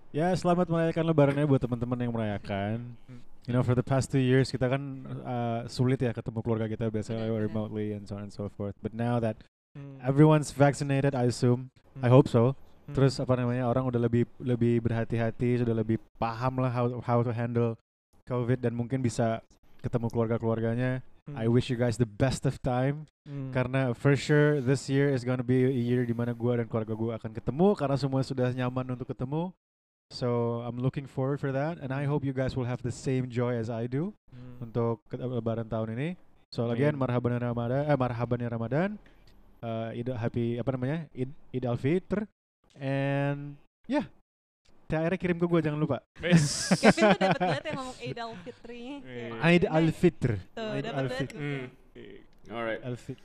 Ya, selamat merayakan lebarannya buat teman-teman yang merayakan. Hmm. You know, for the past two years kita kan uh, sulit ya ketemu keluarga kita biasanya benar. remotely and so on and so forth. But now that Hmm. everyone's vaccinated, I assume, I Hmm. hope so. Hmm. Terus apa namanya orang udah lebih lebih berhati-hati, sudah lebih paham lah how how to handle COVID dan mungkin bisa ketemu keluarga-keluarganya. Hmm. I wish you guys the best of time Hmm. karena for sure this year is gonna be a year di mana gua dan keluarga gua akan ketemu karena semua sudah nyaman untuk ketemu. So I'm looking forward for that and I hope you guys will have the same joy as I do Hmm. untuk lebaran tahun ini. So Amin. again marhaban ya Ramadan, eh marhaban ya Ramadan. Uh, Id happy apa namanya? Id Id al Fitr and. Yeah, THR kirim ke gua jangan lupa. Kevin tuh dapet banget yang ngomong Eid al-Fitri Iya. Aid al Fitr. Tuh Eid dapet al Fitr. gue. Hmm. Alright, Al Fitr.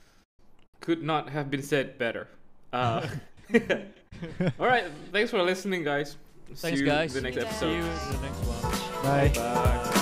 could not have been said better. Uh, Alright, thanks for listening, guys. See Thanks, you guys. in the next See you episode. See you in the next one. Bye. Bye.